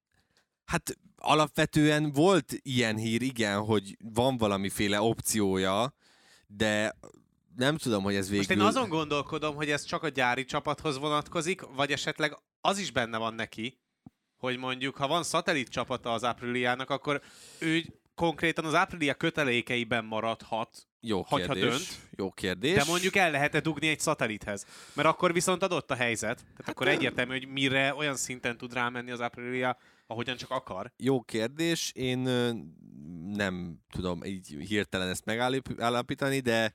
Hát alapvetően volt ilyen hír, igen, hogy van valamiféle opciója, de nem tudom, hogy ez végül... Most én azon gondolkodom, hogy ez csak a gyári csapathoz vonatkozik, vagy esetleg az is benne van neki, hogy mondjuk, ha van szatellit csapata az Apriliának, akkor ő konkrétan az Aprilia kötelékeiben maradhat, Jó Hogyha kérdés. dönt. Jó kérdés. de mondjuk el lehet-e dugni egy szatellithez. Mert akkor viszont adott a helyzet. Tehát akkor egyértelmű, hogy mire olyan szinten tud rámenni az Aprilia, ahogyan csak akar. Jó kérdés. Én nem tudom így hirtelen ezt megállapítani, de,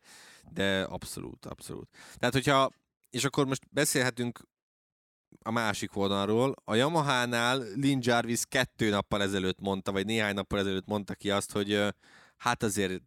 de abszolút, abszolút. Tehát, hogyha, és akkor most beszélhetünk a másik oldalról. A Yamaha-nál Lin Jarvis kettő nappal ezelőtt mondta, vagy néhány nappal ezelőtt mondta ki azt, hogy hát azért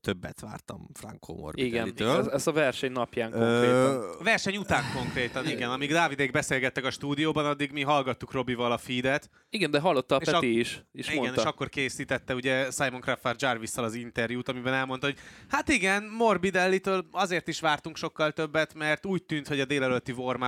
többet vártam Franco igen, Morbidelli-től. ez, ez a verseny napján konkrétan. Ö, A verseny után konkrétan, igen. Amíg Dávidék beszélgettek a stúdióban, addig mi hallgattuk Robival a feedet. Igen, de hallotta a és Peti ak- is, és igen, mondta. és akkor készítette ugye Simon Craftford Jarvis-szal az interjút, amiben elmondta, hogy hát igen, Morbidelli-től azért is vártunk sokkal többet, mert úgy tűnt, hogy a délelőtti warm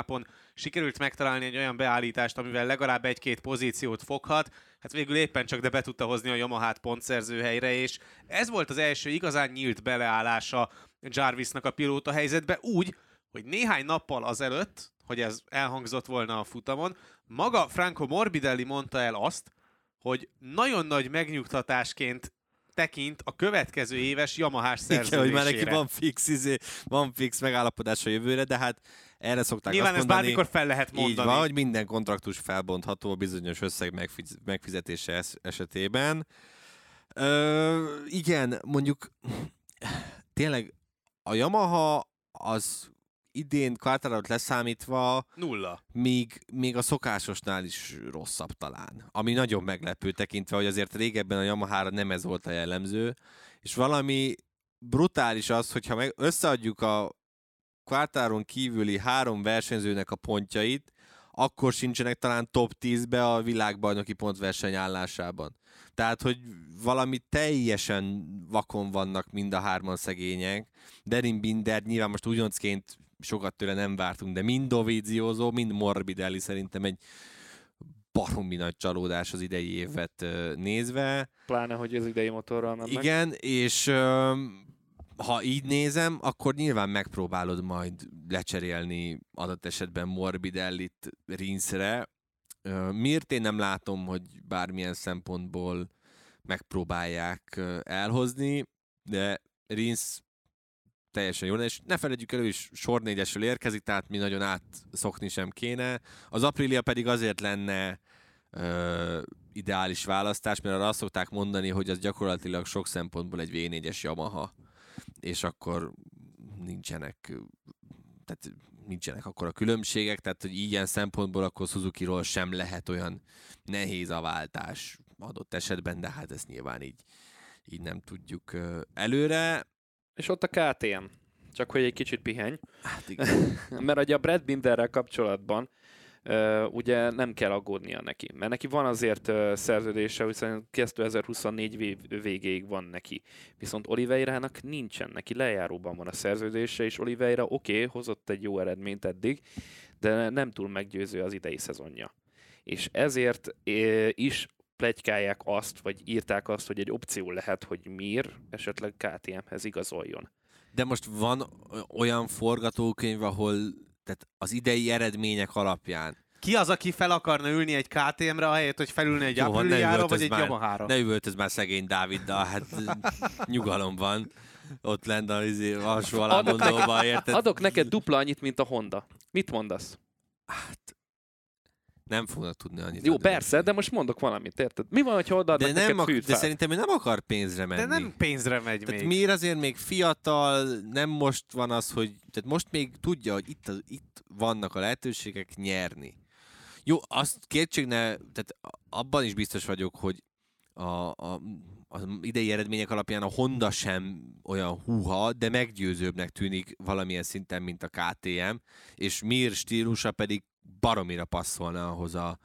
sikerült megtalálni egy olyan beállítást, amivel legalább egy-két pozíciót foghat. Hát végül éppen csak de be tudta hozni a Yamaha-t pontszerző helyre, és ez volt az első igazán nyílt beleállása Jarvisnak a pilóta helyzetbe úgy, hogy néhány nappal azelőtt, hogy ez elhangzott volna a futamon, maga Franco Morbidelli mondta el azt, hogy nagyon nagy megnyugtatásként tekint a következő éves Yamahás Igen, hogy már neki szerződésére. van fix, izé, van fix megállapodás a jövőre, de hát erre szokták Nyilván azt mondani, bármikor fel lehet így mondani. van, hogy minden kontraktus felbontható a bizonyos összeg megfiz- megfizetése es- esetében. Ö, igen, mondjuk tényleg a Yamaha az idén Quartararo leszámítva Nulla. még, még a szokásosnál is rosszabb talán. Ami nagyon meglepő tekintve, hogy azért régebben a Yamaha-ra nem ez volt a jellemző, és valami brutális az, hogyha meg összeadjuk a Quartaron kívüli három versenyzőnek a pontjait, akkor sincsenek talán top 10-be a világbajnoki pontverseny állásában. Tehát, hogy valami teljesen vakon vannak mind a hárman szegények. Derin Binder nyilván most újoncként sokat tőle nem vártunk, de mind Dovizioso, mind Morbidelli szerintem egy baromi nagy csalódás az idei évet nézve. Pláne, hogy az idei motorral mennek. Igen, és ha így nézem, akkor nyilván megpróbálod majd lecserélni adott esetben Morbidellit Rinszre. Miért én nem látom, hogy bármilyen szempontból megpróbálják elhozni, de Rinsz teljesen jól, és ne felejtjük el, ő is sor négyesről érkezik, tehát mi nagyon átszokni sem kéne. Az Aprilia pedig azért lenne ö, ideális választás, mert arra azt szokták mondani, hogy az gyakorlatilag sok szempontból egy V4-es Yamaha, és akkor nincsenek tehát nincsenek akkor a különbségek, tehát hogy ilyen szempontból akkor Suzuki-ról sem lehet olyan nehéz a váltás adott esetben, de hát ezt nyilván így, így nem tudjuk előre. És ott a KTM, csak hogy egy kicsit pihenj. Hát igen. Mert ugye a Brad Binderrel kapcsolatban ugye nem kell aggódnia neki, mert neki van azért szerződése, hiszen 2024 végéig van neki. Viszont Oliveira-nak nincsen, neki lejáróban van a szerződése, és Oliveira oké, okay, hozott egy jó eredményt eddig, de nem túl meggyőző az idei szezonja. És ezért is plegykálják azt, vagy írták azt, hogy egy opció lehet, hogy Mir esetleg KTM-hez igazoljon. De most van olyan forgatókönyv, ahol tehát az idei eredmények alapján. Ki az, aki fel akarna ülni egy KTM-re, ahelyett, hogy felülni egy Apriliára, vagy egy Yamaha-ra? Ne üvöltöz már szegény Dáviddal, hát nyugalom van. Ott lenne a izé, alsó alámondóban, érted? Adok neked dupla annyit, mint a Honda. Mit mondasz? Hát, nem fognak tudni annyit. Jó, adni. persze, de most mondok valamit, érted? Mi van, ha odaadnak de nem ak- De szerintem ő nem akar pénzre menni. De nem pénzre megy tehát még. miért azért még fiatal, nem most van az, hogy... Tehát most még tudja, hogy itt, az, itt vannak a lehetőségek nyerni. Jó, azt kétség ne... Tehát abban is biztos vagyok, hogy a, a, az idei eredmények alapján a Honda sem olyan húha, de meggyőzőbbnek tűnik valamilyen szinten, mint a KTM, és Mir stílusa pedig baromira passzolna ahhoz a,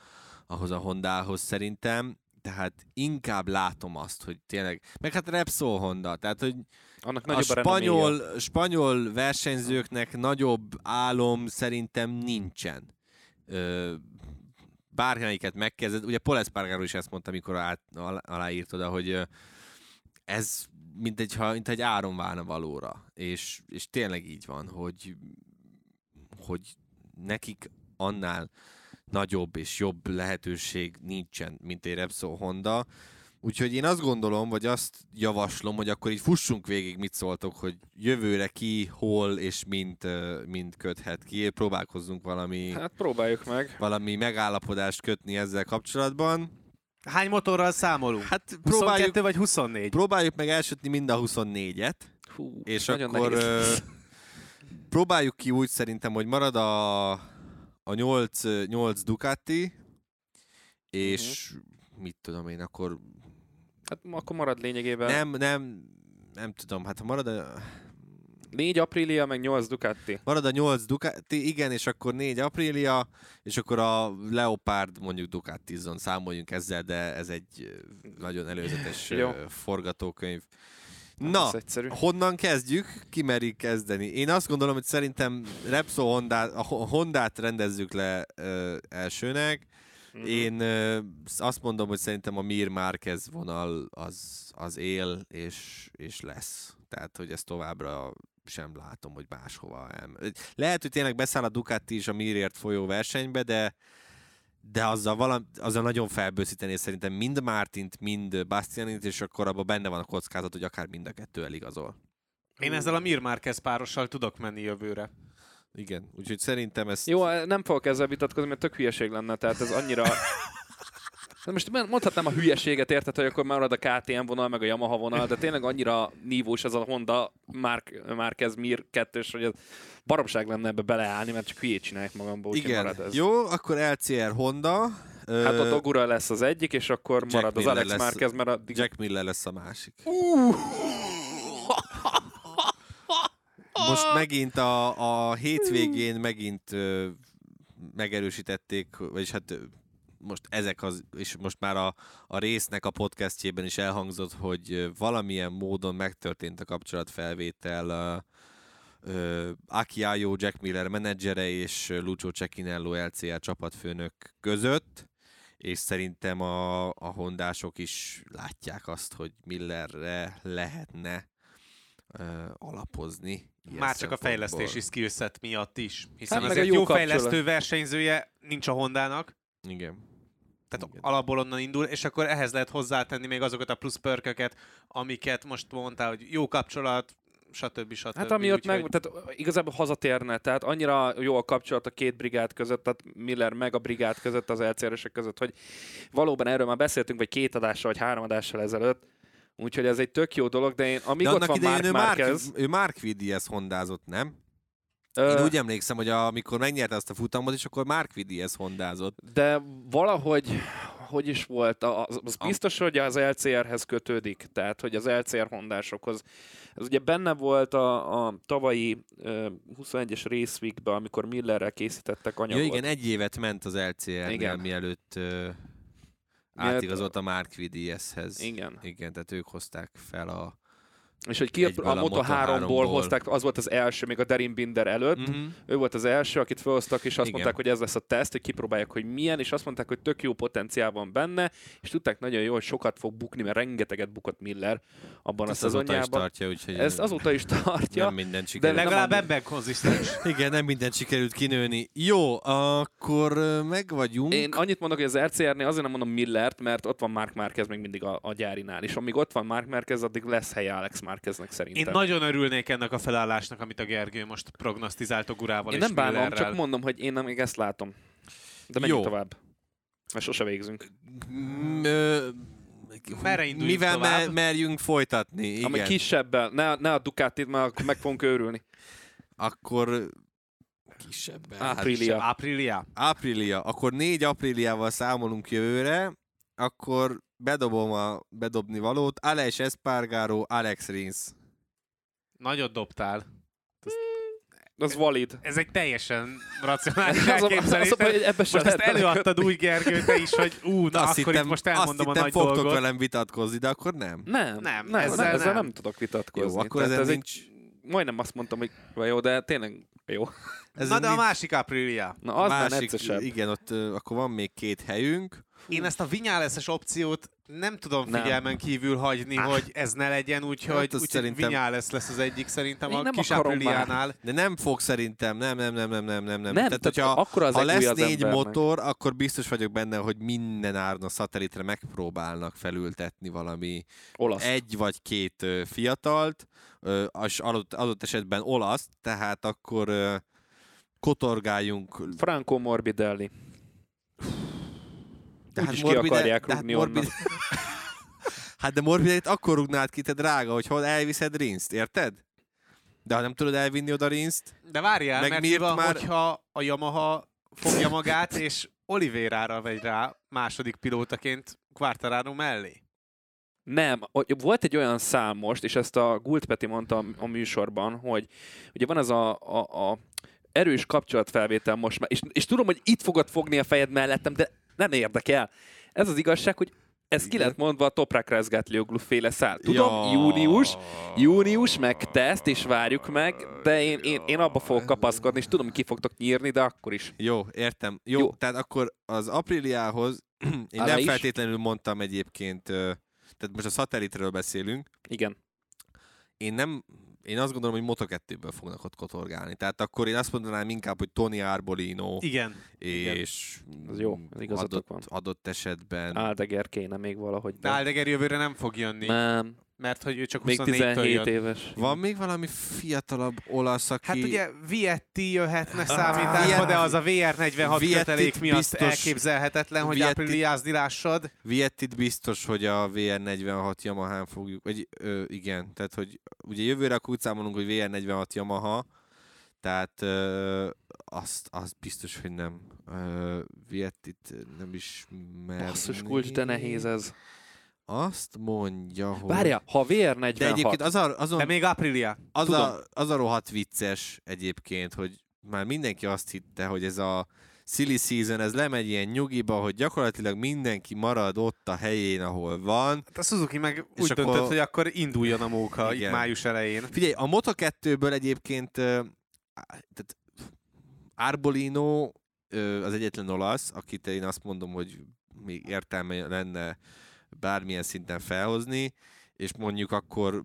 ahhoz a Hondához szerintem, tehát inkább látom azt, hogy tényleg, meg hát Repsol Honda, tehát hogy Annak a spanyol, spanyol versenyzőknek nagyobb álom szerintem nincsen. Ö, bármelyiket megkezded, ugye Paul Espargaro is ezt mondta, amikor át, aláírt oda, hogy ez mint egy, mint egy áron válna valóra. És, és tényleg így van, hogy, hogy nekik annál nagyobb és jobb lehetőség nincsen, mint egy Repsol Honda. Úgyhogy én azt gondolom, vagy azt javaslom, hogy akkor így fussunk végig, mit szóltok, hogy jövőre ki, hol és mint, mint köthet ki. Próbálkozzunk valami... Hát próbáljuk meg. Valami megállapodást kötni ezzel kapcsolatban. Hány motorral számolunk? Hát próbáljuk, 22 vagy 24? Próbáljuk meg elsütni mind a 24-et. Hú, és akkor ö, próbáljuk ki úgy szerintem, hogy marad a, a 8, 8 Ducati, és uh-huh. mit tudom én, akkor Hát akkor marad lényegében. Nem, nem, nem tudom, hát ha marad a... 4 Aprilia, meg 8 Ducati. Marad a 8 Ducati, igen, és akkor 4 Aprilia, és akkor a Leopard mondjuk Ducatizon számoljunk ezzel, de ez egy nagyon előzetes forgatókönyv. Hát Na, honnan kezdjük? Ki meri kezdeni? Én azt gondolom, hogy szerintem Repsol Honda, a Hondát rendezzük le ö, elsőnek, Mm-hmm. Én ö, azt mondom, hogy szerintem a Mir Márquez vonal az, az él, és, és lesz. Tehát, hogy ezt továbbra sem látom, hogy máshova el. Lehet, hogy tényleg beszáll a Ducati is a Mirért folyó versenybe, de de azzal, valami, azzal nagyon felbőszíteni szerintem mind Mártint, mind Bastianint, és akkor abban benne van a kockázat, hogy akár mind a kettő eligazol. Én ezzel a Mir Márquez párossal tudok menni jövőre. Igen, úgyhogy szerintem ezt... Jó, nem fogok ezzel vitatkozni, mert tök hülyeség lenne, tehát ez annyira... Most mondhatnám a hülyeséget, érted, hogy akkor marad a KTM vonal, meg a Yamaha vonal, de tényleg annyira nívós ez a Honda Márquez Mir kettős, hogy ez baromság lenne ebbe beleállni, mert csak hülyét csinálják magamból, Igen. marad ez. Jó, akkor LCR Honda. Hát a Dogura lesz az egyik, és akkor Jack marad Miller az Alex Márquez, mert a... Jack Miller lesz a másik. Uh! Most megint a, a hétvégén megint ö, megerősítették, vagyis hát most ezek az, és most már a, a résznek a podcastjében is elhangzott, hogy valamilyen módon megtörtént a kapcsolatfelvétel uh, Aki Ayo, Jack Miller menedzsere és Lucio Cecchinello LCL csapatfőnök között, és szerintem a, a hondások is látják azt, hogy Millerre lehetne uh, alapozni. Már csak a fejlesztési skillset miatt is. Hiszen hát azért jó, jó fejlesztő versenyzője nincs a Hondának. Igen. Tehát Igen. alapból onnan indul, és akkor ehhez lehet hozzátenni még azokat a plusz pörköket, amiket most mondtál, hogy jó kapcsolat, stb. stb. Hát amiatt meg, úgyhogy- tehát igazából hazatérne, tehát annyira jó a kapcsolat a két brigád között, tehát Miller meg a brigád között, az LCR-esek között, hogy valóban erről már beszéltünk, vagy két adással, vagy három adással ezelőtt, úgyhogy ez egy tök jó dolog, de én, amíg De ott annak van Mark ő Mark, ő Mark Vidiez hondázott, nem? ö, Én úgy emlékszem, hogy amikor megnyerte azt a futamot, és akkor Mark Vidiez hondázott. de valahogy, hogy is volt, az, az biztos, hogy az LCR-hez kötődik, tehát hogy az LCR hondásokhoz. Ez ugye benne volt a, a tavalyi ö, 21-es Raceweekben, amikor Millerrel készítettek Ja, anyagot. igen, egy évet ment az LCR-nél, mielőtt Miért- átigazolt a Mark Vidiezhez. Igen. Igen, tehát ők hozták fel a... És hogy ki Egyből a a Moto3-ból Moto3-ból. hozták, az volt az első, még a Derin Binder előtt. Mhm. Ő volt az első, akit felhoztak, és azt Igen. mondták, hogy ez lesz a teszt, hogy kipróbálják, hogy milyen, és azt mondták, hogy tök jó potenciál van benne, és tudták nagyon jó, hogy sokat fog bukni, mert rengeteget bukott Miller abban Ezt a azóta is szezonjában. tartja, úgyhogy Ezt azóta is tartja. nem mindent de sikerült. Legalább nem ebben konzisztens. Igen, nem mindent sikerült kinőni. Jó, akkor meg vagyunk. Én annyit mondok, hogy az RCR-nél azért nem mondom Millert, mert ott van Mark Marquez még mindig a, a gyárinál, és amíg ott van Mark Marquez, addig lesz helye Alex Marqueznek szerintem. Én nagyon örülnék ennek a felállásnak, amit a Gergő most prognosztizált Ogurával Én és nem bánom, Millerrel. csak mondom, hogy én nem még ezt látom. De menjünk Jó. tovább. Mert sose végzünk. Merre induljunk Mivel tovább? mer- merjünk folytatni? Igen. Ami kisebbel, ne, ne a Ducatit, mert akkor meg fogunk őrülni. Akkor kisebb. Áprilia. Áprilia. Áprilia. Akkor 4 apríliával számolunk jövőre, akkor bedobom a bedobni valót. Alex Espargaro, Alex Rins. Nagyot dobtál. Az valid. Ez egy teljesen racionális Az a, az elképzelés. a, hogy ebbe most ezt előadtad úgy, Gergő, te is, hogy ú, na azt akkor hittem, itt most azt elmondom a hittem, nagy fogtok dolgot. velem vitatkozni, de akkor nem. Nem, Nem, nem, ezzel ezzel, ezzel nem. nem tudok vitatkozni. Jó, akkor Tehát ez egy, nincs... majdnem azt mondtam, hogy jó, de tényleg jó. ezen Na de a másik Áprilia. Na, az már másik, neccesebb. Igen, ott akkor van még két helyünk. Én ezt a vinyáleszes opciót nem tudom Nem. figyelmen kívül hagyni, hogy ez ne legyen, úgyhogy Hát az úgy, szerintem- vinyálesz lesz az egyik szerintem Én a nem kis akarom Ápriliánál. De nem fog szerintem, nem, nem, nem, nem, nem, nem. nem. Tehát, tehát hogyha, akkora az ha lesz az négy motor, akkor biztos vagyok benne, hogy minden árna szatelitre megpróbálnak felültetni valami Olasz. egy vagy két fiatalt, és adott, adott esetben olasz, tehát akkor kotorgáljunk. Franco Morbidelli. De Úgyis ki akarják de hát rúgni onnan. hát de Morbidellit akkor rúgnád ki, te drága, hogy hol elviszed Rinszt, érted? De ha nem tudod elvinni oda Rinszt, De várjál, Meg mert miért mi van, már- hogyha a Yamaha fogja magát, és Olivérára vegy rá második pilótaként Quartararo mellé? Nem, volt egy olyan szám most, és ezt a Gult Peti mondta a- a műsorban, hogy ugye van ez a, a, a erős kapcsolatfelvétel most már, és, és tudom, hogy itt fogod fogni a fejed mellettem, de nem érdekel. Ez az igazság, hogy ez ki lett mondva a Toprak Rezgátlioglu féle szál. Tudom, Ja. június, június, meg teszt, és várjuk meg, de én, én, én abba fogok kapaszkodni, és tudom, ki fogtok nyírni, de akkor is. Jó, értem. Jó, Jó. Tehát akkor az Apriliához én Alá nem is? feltétlenül mondtam egyébként, tehát most a szatellitről beszélünk, Igen. én nem, én azt gondolom, hogy Moto2-ből fognak ott kotorgálni. Tehát akkor én azt mondanám inkább, hogy Tony Arbolino Igen. és Ez jó, ez igazatok adott, van. adott esetben Aldeger kéne még valahogy. De Aldeger jövőre nem fog jönni, Nem, mert hogy ő csak még 24-től 17 jön. éves. van még valami fiatalabb olasz, aki... Hát ugye Vietti jöhetne számításba, Vietti- de az a VR46 Viettit kötelék miatt biztos- elképzelhetetlen, hogy Viettit- ápriliázni lássad. Viettit biztos, hogy a VR46 Yamaha-n fogjuk, vagy ö, igen, tehát hogy ugye jövőre akkor úgy számolunk, hogy VR46 Yamaha, tehát ö, azt, azt biztos, hogy nem. Ö, Viettit nem is Basszus kulcs, de nehéz ez. Azt mondja, hogy... Várja, ha VR46... De egyébként az a, azon, De még Aprilia. az, tudom. a, az a rohadt vicces egyébként, hogy már mindenki azt hitte, hogy ez a silly season, ez lemegy ilyen nyugiba, hogy gyakorlatilag mindenki marad ott a helyén, ahol van, Hát a Suzuki meg úgy akkor- döntött, hogy akkor induljon a móka Igen. május elején. Figyelj, a Moto2-ből egyébként tehát Arbolino az egyetlen olasz, akit én azt mondom, hogy még értelme lenne bármilyen szinten felhozni, és mondjuk akkor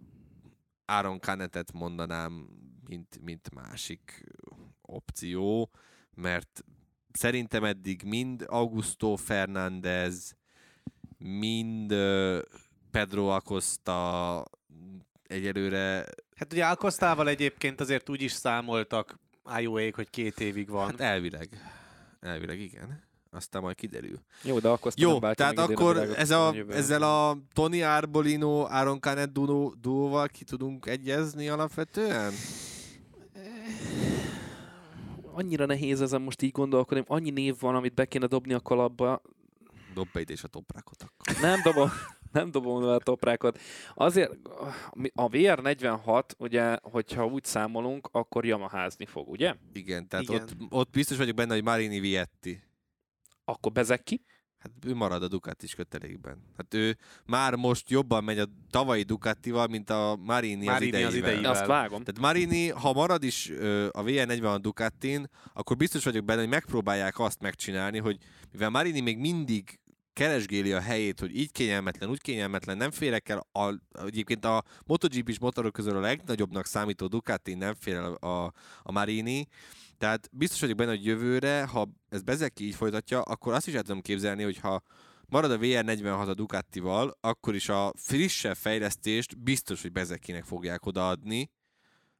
Aaron Canetet mondanám, mint, mint másik opció, mert szerintem eddig mind Augusto Fernández, mind Pedro Acosta egyelőre Hát ugye Alkosztával egyébként azért úgy is számoltak IOA-k, hogy két évig van. Hát elvileg. Elvileg igen. Aztán majd kiderül. Jó, de akkor Jó, tehát akkor ez a, ezzel a Tony Arbolino, Aaron Canet duóval ki tudunk egyezni alapvetően? Annyira nehéz ezen most így gondolkodni, annyi név van, amit be kéne dobni a kalapba. Dob be ide is a toprákot akkor. Nem dobom, nem dobom le a toprákat. Azért a VR46, ugye, hogyha úgy számolunk, akkor Yamaházni fog, ugye? Igen, tehát Igen. Ott, ott biztos vagyok benne, hogy Marini Vietti. Akkor Bezeki? Hát ő marad a Ducatis kötelékben. Hát ő már most jobban megy a tavalyi Ducatival, mint a Marini, Marini az az idejével. idejével. Azt vágom. Tehát Marini, ha marad is ö, a VR40 Ducatin, akkor biztos vagyok benne, hogy megpróbálják azt megcsinálni, hogy mivel Marini még mindig keresgéli a helyét, hogy így kényelmetlen, úgy kényelmetlen, nem férek el. A, egyébként a MotoGP-s motorok közül a legnagyobbnak számító Ducati nem fér el a, a Marini, tehát biztos vagyok benne, hogy jövőre, ha ez Bezeki így folytatja, akkor azt is el tudom képzelni, hogy ha marad a VR46 a Ducatival, akkor is a frissebb fejlesztést biztos, hogy Bezekinek fogják odaadni,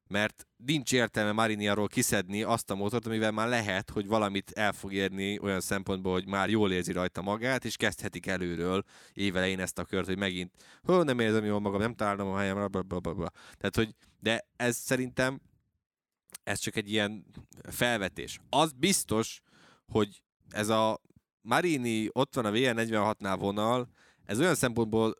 mert nincs értelme Marini arról kiszedni azt a motort, amivel már lehet, hogy valamit el fog érni olyan szempontból, hogy már jól érzi rajta magát, és kezdhetik előről évelején ezt a kört, hogy megint, hó, nem érzem jól magam, nem találom a helyem, bla, bla, bla, bla. Tehát, hogy, de ez szerintem ez csak egy ilyen felvetés. Az biztos, hogy ez a Marini ott van a VR46-nál vonal, ez olyan szempontból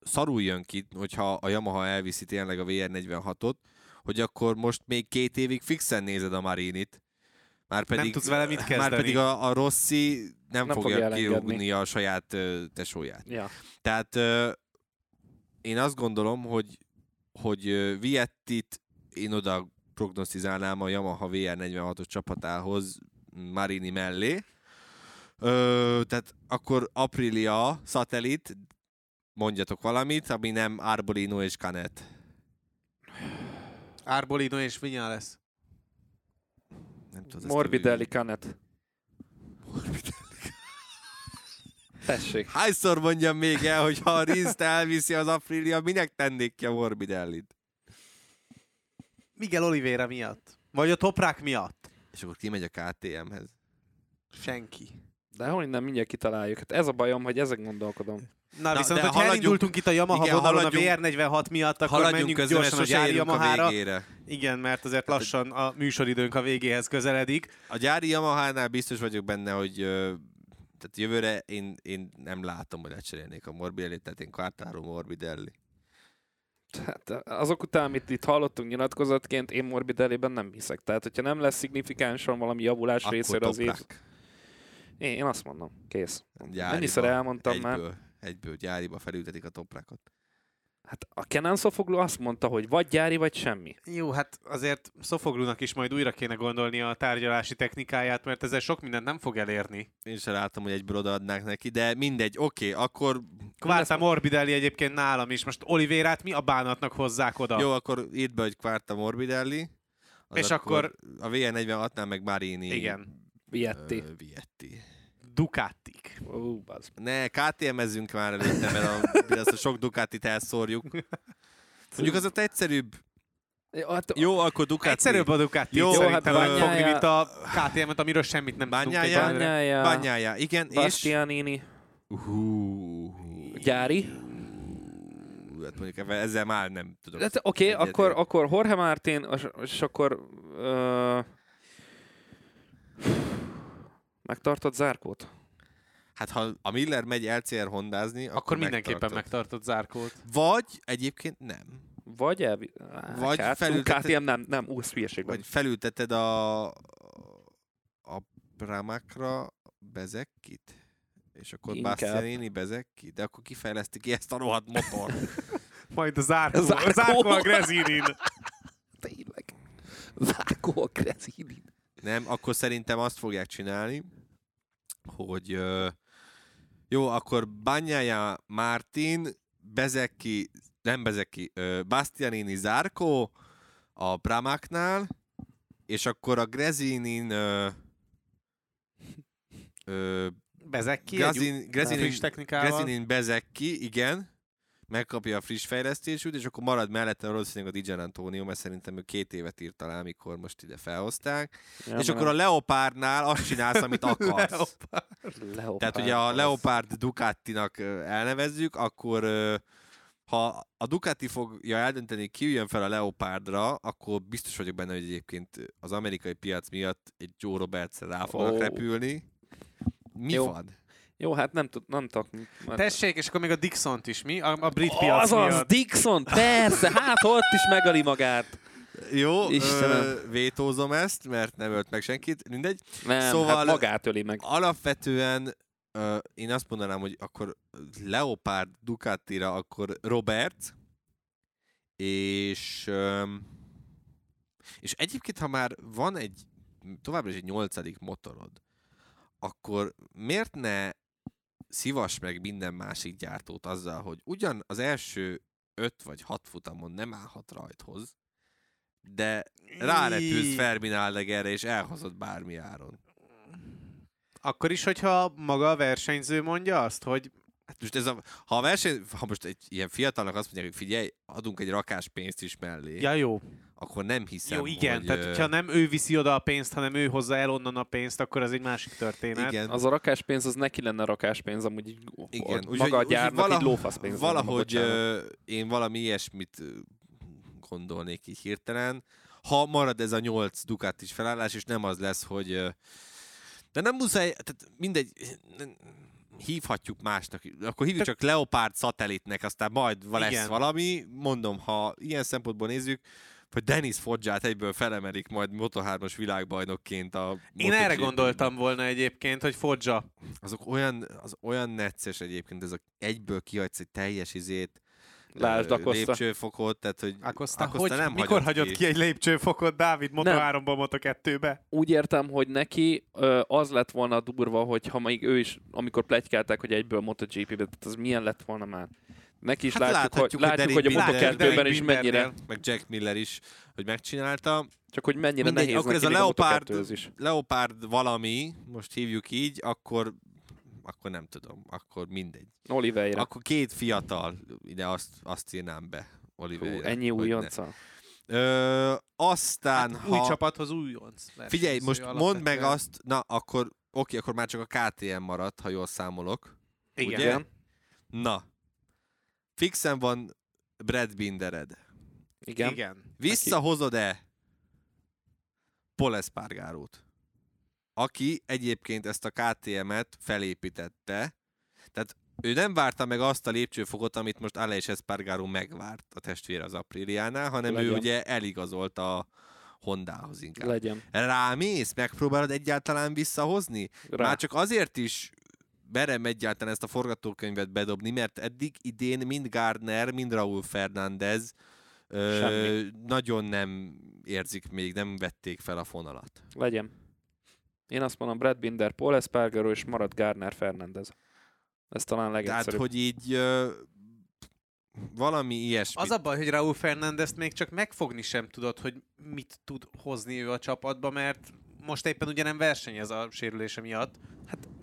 szarul jön ki, hogyha a Yamaha elviszi tényleg a VR46-ot, hogy akkor most még két évig fixen nézed a Marinit. Már pedig, nem tudsz vele mit kezdeni. Már pedig a, a Rossi nem, Nem fogja fogja kirúgni a saját ö, tesóját. Ja. Tehát ö, én azt gondolom, hogy, hogy ö, Viettit én oda prognosztizálnám a Yamaha VR46-os csapatához Marini mellé. Ö, tehát akkor Aprilia, Satellit, mondjatok valamit, ami nem Arbolino és Canet. Arbolino és Vinyá lesz. Nem a Morbidelli Canet. Tessék. Hányszor mondjam még el, hogy ha a Rinzt elviszi az Aprilia, minek tennék ki a Morbidellit? Miguel Oliveira miatt. Vagy a toprák miatt. És akkor kimegy a KTM-hez. Senki. De hogy nem, mindjárt kitaláljuk. Hát ez a bajom, hogy ezek gondolkodom. Na, Na, viszont, haladjunk- elindultunk itt a Yamaha igen, vonalon a haladjunk- VR46 miatt, akkor Haladjunk menjünk gyorsan a gyári érünk a Yamahára. végére. Igen, mert azért Hát, lassan a műsoridőnk a végéhez közeledik. A gyári Yamaha-nál biztos vagyok benne, hogy tehát jövőre én, én nem látom, hogy lecserélnék a Morbidelli, tehát én Quartaro Morbidelli. Hát azok után, amit itt hallottunk nyilatkozatként, én Morbidelliben nem hiszek. Tehát, hogyha nem lesz szignifikánsan valami javulás Akkor részéről az év... Én, én azt mondom, kész. Gyáriba, Mennyiszer elmondtam egyből, már. Egyből gyáriba felültetik a toprákot. Hát a Kenan Szofogló azt mondta, hogy vagy gyári, vagy semmi. Jó, hát azért Szofoglunak is majd újra kéne gondolni a tárgyalási technikáját, mert ezzel sok mindent nem fog elérni. Én sem látom, hogy egyből odaadnák neki, de mindegy, oké, akkor Kvárta Morbidelli egyébként nálam is. Most Olivérát mi a bánatnak hozzák oda? jó, akkor írd be, hogy Quarta Morbidelli. Az És akkor- A VR46-nál meg Marini. Igen. Vietti. Ö, Vietti. Ducatik. Ó, bazd. Ne, KTM-ezzünk már előtte, mert a, azt a sok Ducatit elszórjuk. Mondjuk az ott egyszerűbb. Jó, hát Jó, akkor Ducati. Egyszerűbb a Ducati Jó, Jó, hát fogni, mint a KTM-et, amiről semmit nem tudunk Bagnaia- egyelőre. Bányája, Banyája, igen, és... Bastianini, Hú, gyári. hát mondjuk ezzel már nem tudok. Hát, Oké, okay, akkor, akkor Jorge Martin, és- és akkor... Uh, megtartott zárkót? Hát ha a Miller megy LCR hondázni, akkor, Akkor mindenképpen megtartod. zárkót. Vagy egyébként nem. Vagy el... Vagy hát, felültetted- KTM nem, nem, úsz hülyeség Vagy felülteted a, a Pramakra Bezekkit? És akkor. Bastianini Bezekki? De akkor kifejleszti ki ezt a rohadt motor. Majd a zárkó. Zárkó. A zárkó a Grezinin. Tényleg. Zárkó a Krezinin. Nem, akkor szerintem azt fogják csinálni, hogy jó, akkor Banyája Martin, Bezeki, nem Bezeki, Bastianini Zárkó a Pramaknál, és akkor a Grezinin ö, ö, Bezek ki Grazin- egy Grezinin-. Grezinin Bezeki, igen, megkapja a friss fejlesztésűt, és akkor marad mellette valószínűleg a Dijan Antonio, mert szerintem ő két évet írt talán, amikor most ide felhozták. Ja, és mert akkor a Leopardnál azt csinálsz, amit akarsz. Leopard Tehát ugye a Leopard Ducatinak elnevezzük, akkor ha a Ducati fogja eldönteni, ki jön fel a Leopardra, akkor biztos vagyok benne, hogy egyébként az amerikai piac miatt egy Joe Roberts rá fognak Ó. repülni. Mi Jó. van? Jó, hát nem, tud, nem tudok. mert- Tessék, és akkor még a Dixont is, mi? A, a brit piac Azaz, miatt. Dixon, persze, hát ott is megöli magát. Jó, Istenem. ö, vétózom ezt, mert nem ölt meg senkit, mindegy. Nem, Szóval- szóval... hát magát öli meg. Alapvetően ö, én azt mondanám, hogy akkor Leopard Ducatira, akkor Robert, és öm, és egyébként, ha már van egy továbbra is egy nyolcadik motorod, akkor miért ne szivas meg minden másik gyártót azzal, hogy ugyan az első öt vagy hat futamon nem állhat rajthoz, de rárepülsz Fermin Aldegerre, és elhozod bármi áron. Akkor is, hogyha maga a versenyző mondja azt, hogy Hát most ez a, ha a verseny, ha most egy ilyen fiatalnak azt mondják, hogy figyelj, adunk egy rakás pénzt is mellé, ja jó, akkor nem hiszem, jó igen, hogy... tehát hogyha nem ő viszi oda a pénzt, hanem ő hozza el onnan a pénzt, akkor az egy másik történet. igen, Az a rakáspénz, az neki lenne rakáspénz, amúgy így, igen. Úgyhogy- maga a úgyhogy gyárnak vala- így lófaszpénz. Valahogy ö, én valami ilyesmit gondolnék így hirtelen. Ha marad ez a nyolc Ducati is felállás, és nem az lesz, hogy... De nem muszáj, tehát mindegy, nem- hívhatjuk másnak, akkor hívjuk csak Leopard szatellitnek, aztán majd lesz Igen. valami. Mondom, ha ilyen szempontból nézzük, hogy Dennis Foggiát egyből felemelik majd Moto3-as világbajnokként a Én erre gondoltam volna egyébként, hogy Foggia. Azok olyan, az olyan necces egyébként, ez a egyből kihagysz egy teljes izét, Lásd ö, Acosta. lépcsőfokot, tehát hogy Acosta, Acosta hogy, nem mikor hagyott ki. ki. egy lépcsőfokot Dávid Moto Nem. 3-ból Moto 2-be? Úgy értem, hogy neki az lett volna durva, hogy ha még ő is, amikor plegykálták, hogy egyből MotoGP-be, tehát az milyen lett volna már. Neki is Hát látjuk, láthatjuk, hogy, látjuk, hogy a Derek Moto Miller- 2-ben Derek is Bimbernél. mennyire, meg Jack Miller is, hogy megcsinálta. csak hogy mennyire Mindegy, nehéz akkor neki ez a Leopard, 2-höz is. Leopard valami, most hívjuk így, akkor akkor nem tudom, akkor mindegy. Oliveira. Akkor két fiatal, ide azt, azt írnám be. Hú, Oliveira. ennyi hogy ne. újonca. Ö, aztán, Hát, ha... Új csapathoz újonc. Figyelj, most mondd meg azt, na akkor, oké, akkor már csak a KTM maradt, ha jól számolok. Igen. ugye? Na, fixen van Brad Bindered. Igen. Igen. Visszahozod-e Paul Espargarót? Aki egyébként ezt a KTM-et felépítette, tehát ő nem várta meg azt a lépcsőfokot, amit most Aleix Espargaró megvárt a testvére az Apriliánál, hanem ő Legyen. ugye eligazolt a Hondához inkább. Legyen. Rámész? Megpróbálod egyáltalán visszahozni? Rá. Már csak azért is merem egyáltalán ezt a forgatókönyvet bedobni, mert eddig idén mind Gardner, mind Raúl Fernández ö, nagyon nem érzik még, nem vették fel a fonalat. Legyen. Én azt mondom, Brad Binder, Paul Espargaro és marad Garner Fernandez. Ez talán Tehát, legegyszerűbb. hogy így ö, valami ilyesmi. Az a baj, hogy Raúl Fernándezt még csak megfogni sem tudod, hogy mit tud hozni ő a csapatba, mert most éppen ugye nem versenyez a sérülése miatt.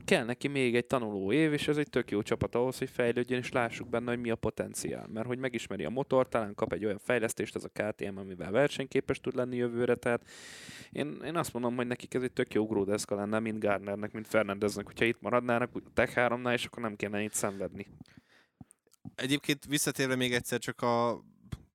Kell neki még egy tanuló év, és ez egy tök jó csapat ahhoz, hogy fejlődjön, és lássuk benne, hogy mi a potenciál. Mert hogy megismeri a motor, talán kap egy olyan fejlesztést, ez a KTM, amivel versenyképes tud lenni jövőre. Tehát én, én azt mondom, hogy nekik ez egy tök jó ugródeszka lenne, mint Garnernek, mint Fernandeznek, hogyha itt maradnának a Tech 3-nál, és akkor nem kéne itt szenvedni. Egyébként visszatérve még egyszer csak a,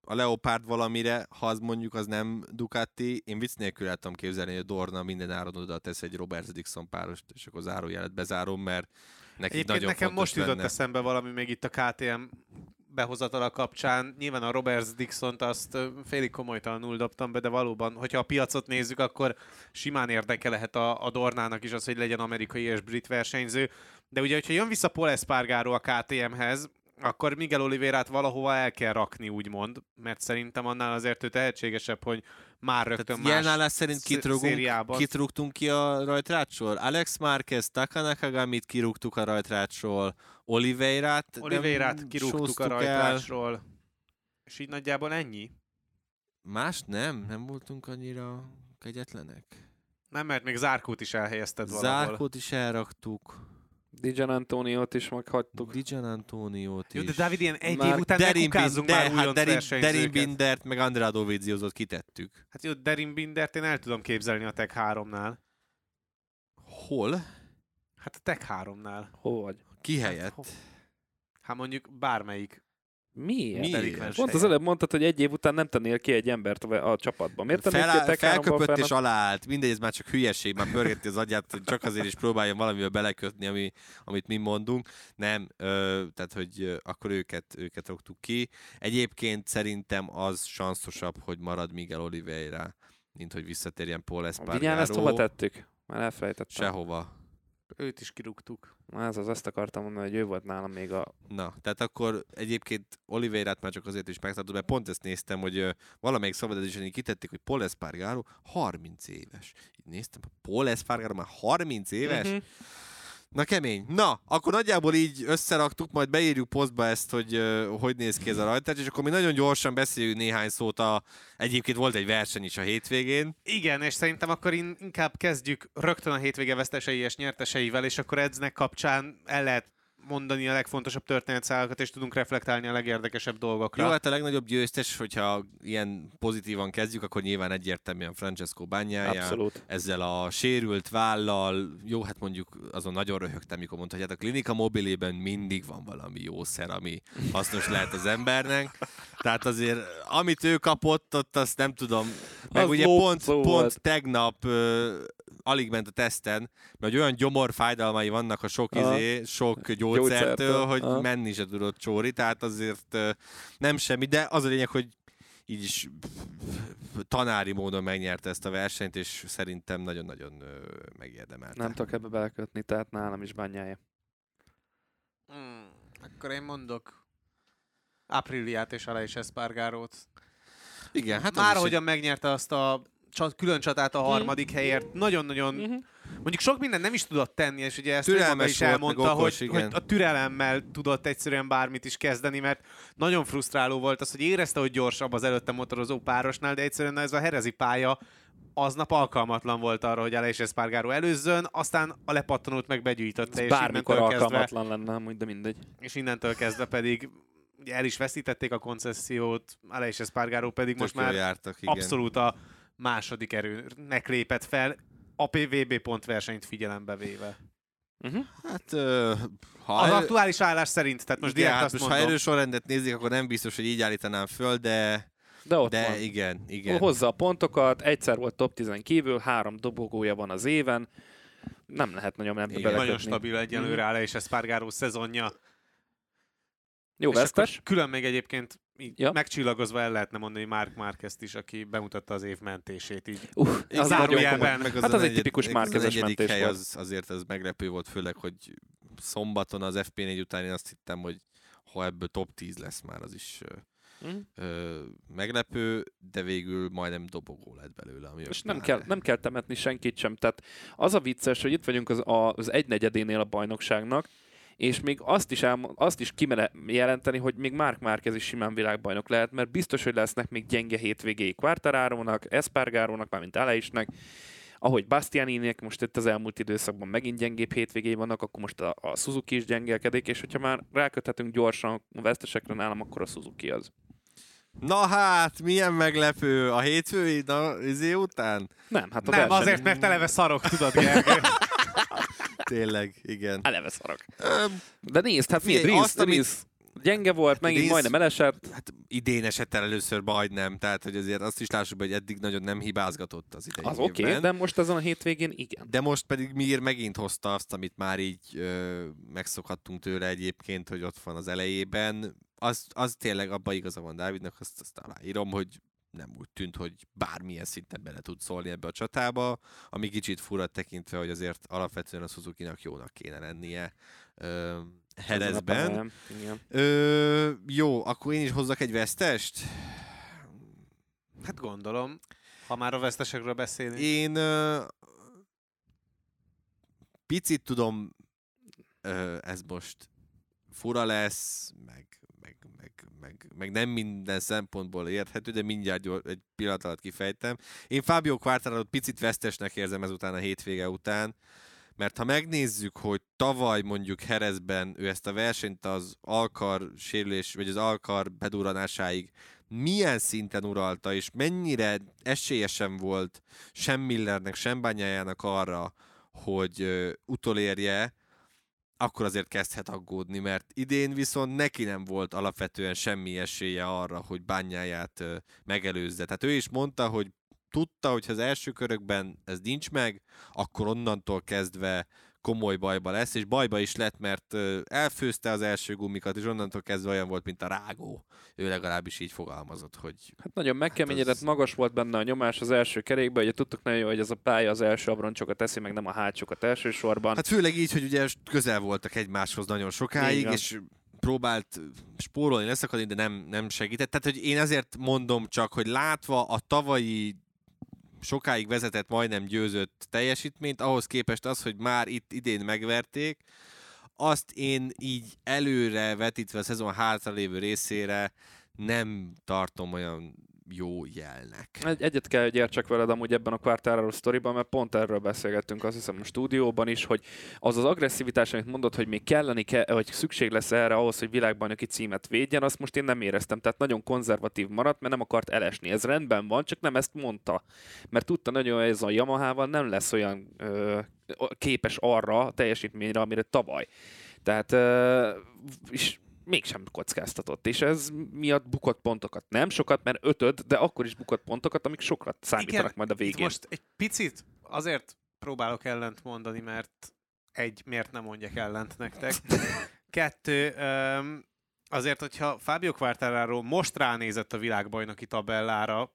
a Leopard valamire, ha az mondjuk az nem Ducati, én vicc nélkül el tudom képzelni, hogy a Dorna minden áron oda tesz egy Robert Dixon párost, és akkor zárójelet bezárom, mert neki Egyébként nagyon nekem most jutott lenne. eszembe valami még itt a KTM behozatala kapcsán. Nyilván a Roberts Dixont azt félig komolytalanul dobtam be, de valóban, hogyha a piacot nézzük, akkor simán érdeke lehet a, a Dornának is az, hogy legyen amerikai és brit versenyző. De ugye, hogyha jön vissza Paul Espargaro a KTM-hez, akkor Miguel Oliveirát valahova el kell rakni, úgymond, mert szerintem annál azért ő tehetségesebb, hogy már rögtön Tehát más jelenállás szerint sz- kit, rugunk, szériában. kit rúgtunk ki a rajtrácsról? Alex Márquez, Taka Nakagamit kirúgtuk a rajtrácsról, Oliveirát Oliveirát kirúgtuk a sóztuk el. És így nagyjából ennyi? Más nem? Nem voltunk annyira kegyetlenek? Nem, mert még Zárkót is elhelyezted valahol. Zárkót is elraktuk. Dijan Antoniót is meghagytuk. Dijan Antoniót Jó, is. de Dávid, ilyen egy Már év után Derin, ne kukázzunk Bin- már hát Derin, Derin. Bindert, meg Andrea Doviziozott kitettük. Hát jó, Derin Bindert én el tudom képzelni a Tech 3-nál. Hol? Hát a Tech 3-nál. Hol vagy? Ki Hát, helyett? ho- Hát mondjuk bármelyik. Miért? Miért? delikvens Pont az előbb mondtad, hogy egy év után nem tennél ki egy embert a csapatban. Miért tennél ki a Fel, Tech 3-ból felköpött és aláállt. Mindegy, ez már csak hülyeség, már pörgeti az agyát, hogy csak azért is próbáljon valamivel belekötni, ami, amit mi mondunk. Nem, ö, tehát hogy akkor őket, őket rogtuk ki. Egyébként szerintem az sanszosabb, hogy marad Miguel Oliveira, mint hogy visszatérjen Paul A Vinyán ezt hova Espargaro. tettük? Már elfelejtettem. Sehova. Őt is kirúgtuk. Ez az, azt akartam mondani, hogy ő volt nálam még a... Na, tehát akkor egyébként Oliveirát már csak azért is megtartottam, mert pont ezt néztem, hogy ö, valamelyik szabadedzésen kitették, hogy Paul Espargaro 30 éves. Így néztem, Paul Espargaro már 30 éves? Mhm. Na kemény. Na, akkor nagyjából így összeraktuk, majd beírjuk posztba ezt, hogy hogy néz ki ez a rajtás, és akkor mi nagyon gyorsan beszéljünk néhány szót a... Egyébként volt egy verseny is a hétvégén. Igen, és szerintem akkor in- inkább kezdjük rögtön a hétvége vesztesei és nyerteseivel, és akkor edznek kapcsán el lehet mondani a legfontosabb történetszálakat, és tudunk reflektálni a legérdekesebb dolgokra. Jó, hát a legnagyobb győztes, hogyha ilyen pozitívan kezdjük, akkor nyilván egyértelműen Francesco Bagnája. Abszolút. ezzel a sérült vállal, jó, hát mondjuk azon nagyon röhögtem, mikor mondta, hogy hát a klinika mobilében mindig van valami jószer, ami hasznos lehet az embernek. Tehát azért, amit ő kapott, ott azt nem tudom. Meg Az ugye pont, volt. pont tegnap ö, alig ment a teszten, mert olyan gyomorfájdalmai vannak a sok, izé, sok gyógyszertől, Gyógyszertől, hogy aha. menni se tudott csóri, tehát azért nem semmi, de az a lényeg, hogy így is tanári módon megnyerte ezt a versenyt, és szerintem nagyon-nagyon megérdemelte. Nem tudok ebbe belekötni, tehát nálam is bányája. Hmm, akkor én mondok Apriliát és Aleix Espargarót. Igen, hát Már ahogyan megnyerte azt a csat, külön csatát a harmadik helyért, nagyon-nagyon Mhm. Mondjuk sok minden nem is tudott tenni, és ugye ezt ő Türelmes maga is elmondta, okos, hogy, igen. hogy a türelemmel tudott egyszerűen bármit is kezdeni, mert nagyon frusztráló volt az, hogy érezte, hogy gyorsabb az előtte motorozó párosnál, de egyszerűen ez a herezi pálya aznap alkalmatlan volt arra, hogy Aleix Espargaro előzzön, aztán a lepattanót meg begyűjtötte, és Bármikor innentől, kezdve, alkalmatlan lenne, de mindegy. és innentől kezdve pedig ugye el is veszítették a koncessziót, Aleix Espargaro pedig tök most már jártak, igen. abszolút a második erőnek lépett fel, a PVB pont versenyt figyelembe véve. Uh-huh. Hát, ö, ha Az aktuális állás szerint, tehát most igen, direkt hát azt most mondom. ha erősorrendet nézik, akkor nem biztos, hogy így állítanám föl, de, De ott de van. igen, igen. Hozza a pontokat, egyszer volt top 10 kívül, három dobogója van az éven. Nem lehet nagyon Igen. belekötni. Nagyon stabil egyenlőre áll, és ez Párgáró szezonja. Jó És vesztes. Külön még egyébként így Ja. megcsillagozva el lehetne mondani Mark Márquezt is, aki bemutatta az év mentését. Így. Uh, Az az zárójelben. meg Hát a az egy tipikus az negyedik mentés hely volt. az, azért ez meglepő volt, főleg, hogy szombaton az FP4 után én azt hittem, hogy ha ebből top 10 lesz már, az is ö, meglepő, de végül majdnem dobogó lett belőle. Ami És nem kell, nem kell temetni senkit sem. Tehát az a vicces, hogy itt vagyunk az, a, az egynegyedénél a bajnokságnak, és még azt is, elmo- azt is kimere jelenteni, hogy még Mark Márquez is simán világbajnok lehet, mert biztos, hogy lesznek még gyenge hétvégéi Quartararónak, Espargarónak, mármint Aleisnek, ahogy Bastianinek most itt az elmúlt időszakban megint gyengébb hétvégéi vannak, akkor most a, a Suzuki is gyengelkedik, és hogyha már ráköthetünk gyorsan a vesztesekre nálam, akkor a Suzuki az. Na hát, milyen meglepő a hétfői na, izé után? Nem, hát a Nem, verseny- azért, mert eleve szarok, tudod, Gergő. Tényleg, igen. Eleve szarok. De nézd, hát miért? Rinsz, azt, amit- Rinsz gyenge volt, megint Rinsz- majdnem elesett. Hát idén esett el először majdnem, tehát hogy azért azt is lássuk, hogy eddig nagyon nem hibázgatott az idei Az oké, okay, de most ezen a hétvégén igen. De most pedig Mir megint hozta azt, amit már így ö, megszokhattunk tőle egyébként, hogy ott van az elejében. Az, az tényleg abban igaza van Dávidnak, azt, azt aláírom, hogy nem úgy tűnt, hogy bármilyen szinten bele tud szólni ebbe a csatába, ami kicsit fura tekintve, hogy azért alapvetően a Suzuki-nak jónak kéne lennie ö, Herezben. Ö, jó, akkor én is hozzak egy vesztest? Hát gondolom, ha már a vesztesekről beszélünk. Én ö, picit tudom, ö, ez most fura lesz, meg, meg, meg, meg, meg nem minden szempontból érthető, de mindjárt gyor, egy pillanat alatt kifejtem. Én Fábio Quartararo picit vesztesnek érzem ezután a hétvége után, Mert ha megnézzük, hogy tavaly mondjuk Herezben ő ezt a versenyt az alkar sérülés, vagy az alkar beduranásáig milyen szinten uralta, és mennyire esélyesen volt sem Millernek, sem Bányájának arra, hogy utolérje, akkor azért kezdhet aggódni, mert idén viszont neki nem volt alapvetően semmi esélye arra, hogy bányáját megelőzze. Tehát ő is mondta, hogy tudta, hogy ha az első körökben ez nincs meg, akkor onnantól kezdve komoly bajba lesz, és bajba is lett, mert elfőzte az első gumikat, és onnantól kezdve olyan volt, mint a rágó. Ő legalábbis így fogalmazott, hogy Hát nagyon megkeményedett, az- magas volt benne a nyomás az első kerékben, ugye tudtuk nagyon jó, hogy ez a pálya az első abroncsokat teszi, meg nem a hátsókat elsősorban. Hát főleg így, hogy ugye közel voltak egymáshoz nagyon sokáig, és próbált spórolni, leszakadni, de nem, nem segített. Tehát, hogy én azért mondom csak, hogy látva a tavalyi sokáig vezetett, majdnem győzött teljesítményt, ahhoz képest az, hogy már itt idén megverték, azt én így előre vetítve a szezon hátralévő részére nem tartom olyan jó jelnek. Egy, egyet kell, hogy értsek veled amúgy ebben a Quartararo sztoriban, mert pont erről beszélgettünk azt hiszem a stúdióban is, hogy az az agresszivitás, amit mondod, hogy még kelleni kell, vagy szükség lesz erre ahhoz, hogy világbajnoki címet védjen, azt most én nem éreztem. Tehát nagyon konzervatív maradt, mert nem akart elesni. Ez rendben van, csak nem ezt mondta. Mert tudta nagyon, hogy ez a Yamahával nem lesz olyan ö, képes arra a teljesítményre, amire tavaly. Tehát ö, és mégsem kockáztatott, és ez miatt bukott pontokat. Nem sokat, mert ötöd, de akkor is bukott pontokat, amik sokat számítanak Igen, majd a végén. most egy picit azért próbálok ellent mondani, mert egy, miért nem mondjak ellent nektek. Kettő, öm, azért, hogyha Fábio Quartararo most ránézett a világbajnoki tabellára,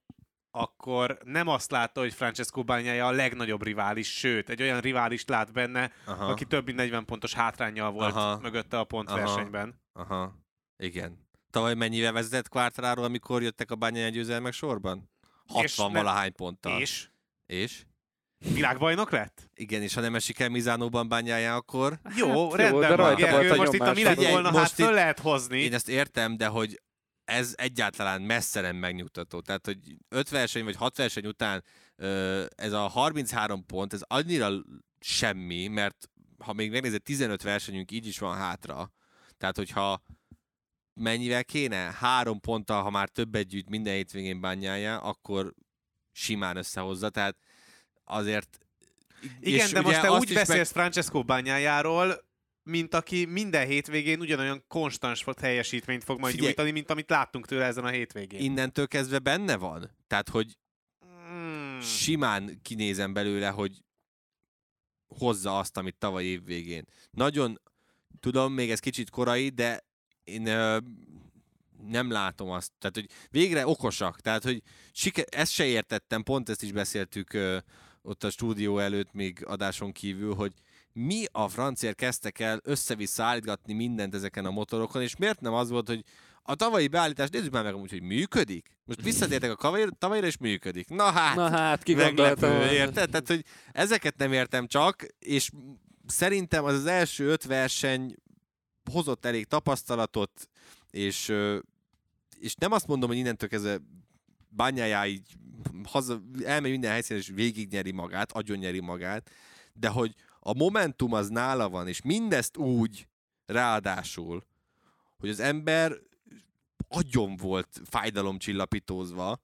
akkor nem azt látta, hogy Francesco Bagnaia a legnagyobb rivális, sőt, egy olyan riválist lát benne, Aha. aki több mint 40 pontos hátrányjal volt Aha. mögötte a pontversenyben. Aha, igen. Tavaly mennyivel vezetett Quartararo, amikor jöttek a bányai győzelmek sorban? És 60 nem- valahány ponttal. És És? világbajnok lett? Igen, és ha nem esik el Mizánóban bányája, akkor... Jó, jó, rendben de van, rajta Gergő, volt a most itt a mi lett volna, most hát föl lehet hozni. Én ezt értem, de hogy ez egyáltalán messze nem megnyugtató. Tehát, hogy 5 verseny vagy 6 verseny után ez a 33 pont, ez annyira semmi, mert ha még megnézed, 15 versenyünk így is van hátra. Tehát, hogyha mennyivel kéne? Három ponttal, ha már többet gyűjt minden hétvégén bányája, akkor simán összehozza. Tehát azért... Igen, és de most te úgy is meg- beszélsz Francesco bányájáról, mint aki minden hétvégén ugyanolyan konstans teljesítményt fog majd Figyelj. nyújtani, mint amit láttunk tőle ezen a hétvégén. Innentől kezdve benne van. Tehát, hogy Mm. simán kinézem belőle, hogy hozza azt, amit tavaly év végén. Nagyon, tudom, még ez kicsit korai, de én ö, nem látom azt. Tehát, hogy végre okosak. Tehát, hogy siker, ezt se értettem, pont ezt is beszéltük ö, ott a stúdió előtt még adáson kívül, hogy mi a franciák kezdtek el össze-vissza állítgatni mindent ezeken a motorokon, és miért nem az volt, hogy a tavalyi beállítás, nézzük már meg amúgy, hogy működik. Most visszatértek a tavalyra, tavalyra és működik. Na hát, Na hát, ki meglepő, érted? Tehát, hogy ezeket nem értem csak, és szerintem az az első öt verseny hozott elég tapasztalatot, és, és nem azt mondom, hogy innentől kezdve bányájá így haza, elmegy minden helyszínen, és végignyeri magát, agyonnyeri magát, de hogy a momentum az nála van, és mindezt úgy, ráadásul, hogy az ember agyon volt fájdalomcsillapítózva,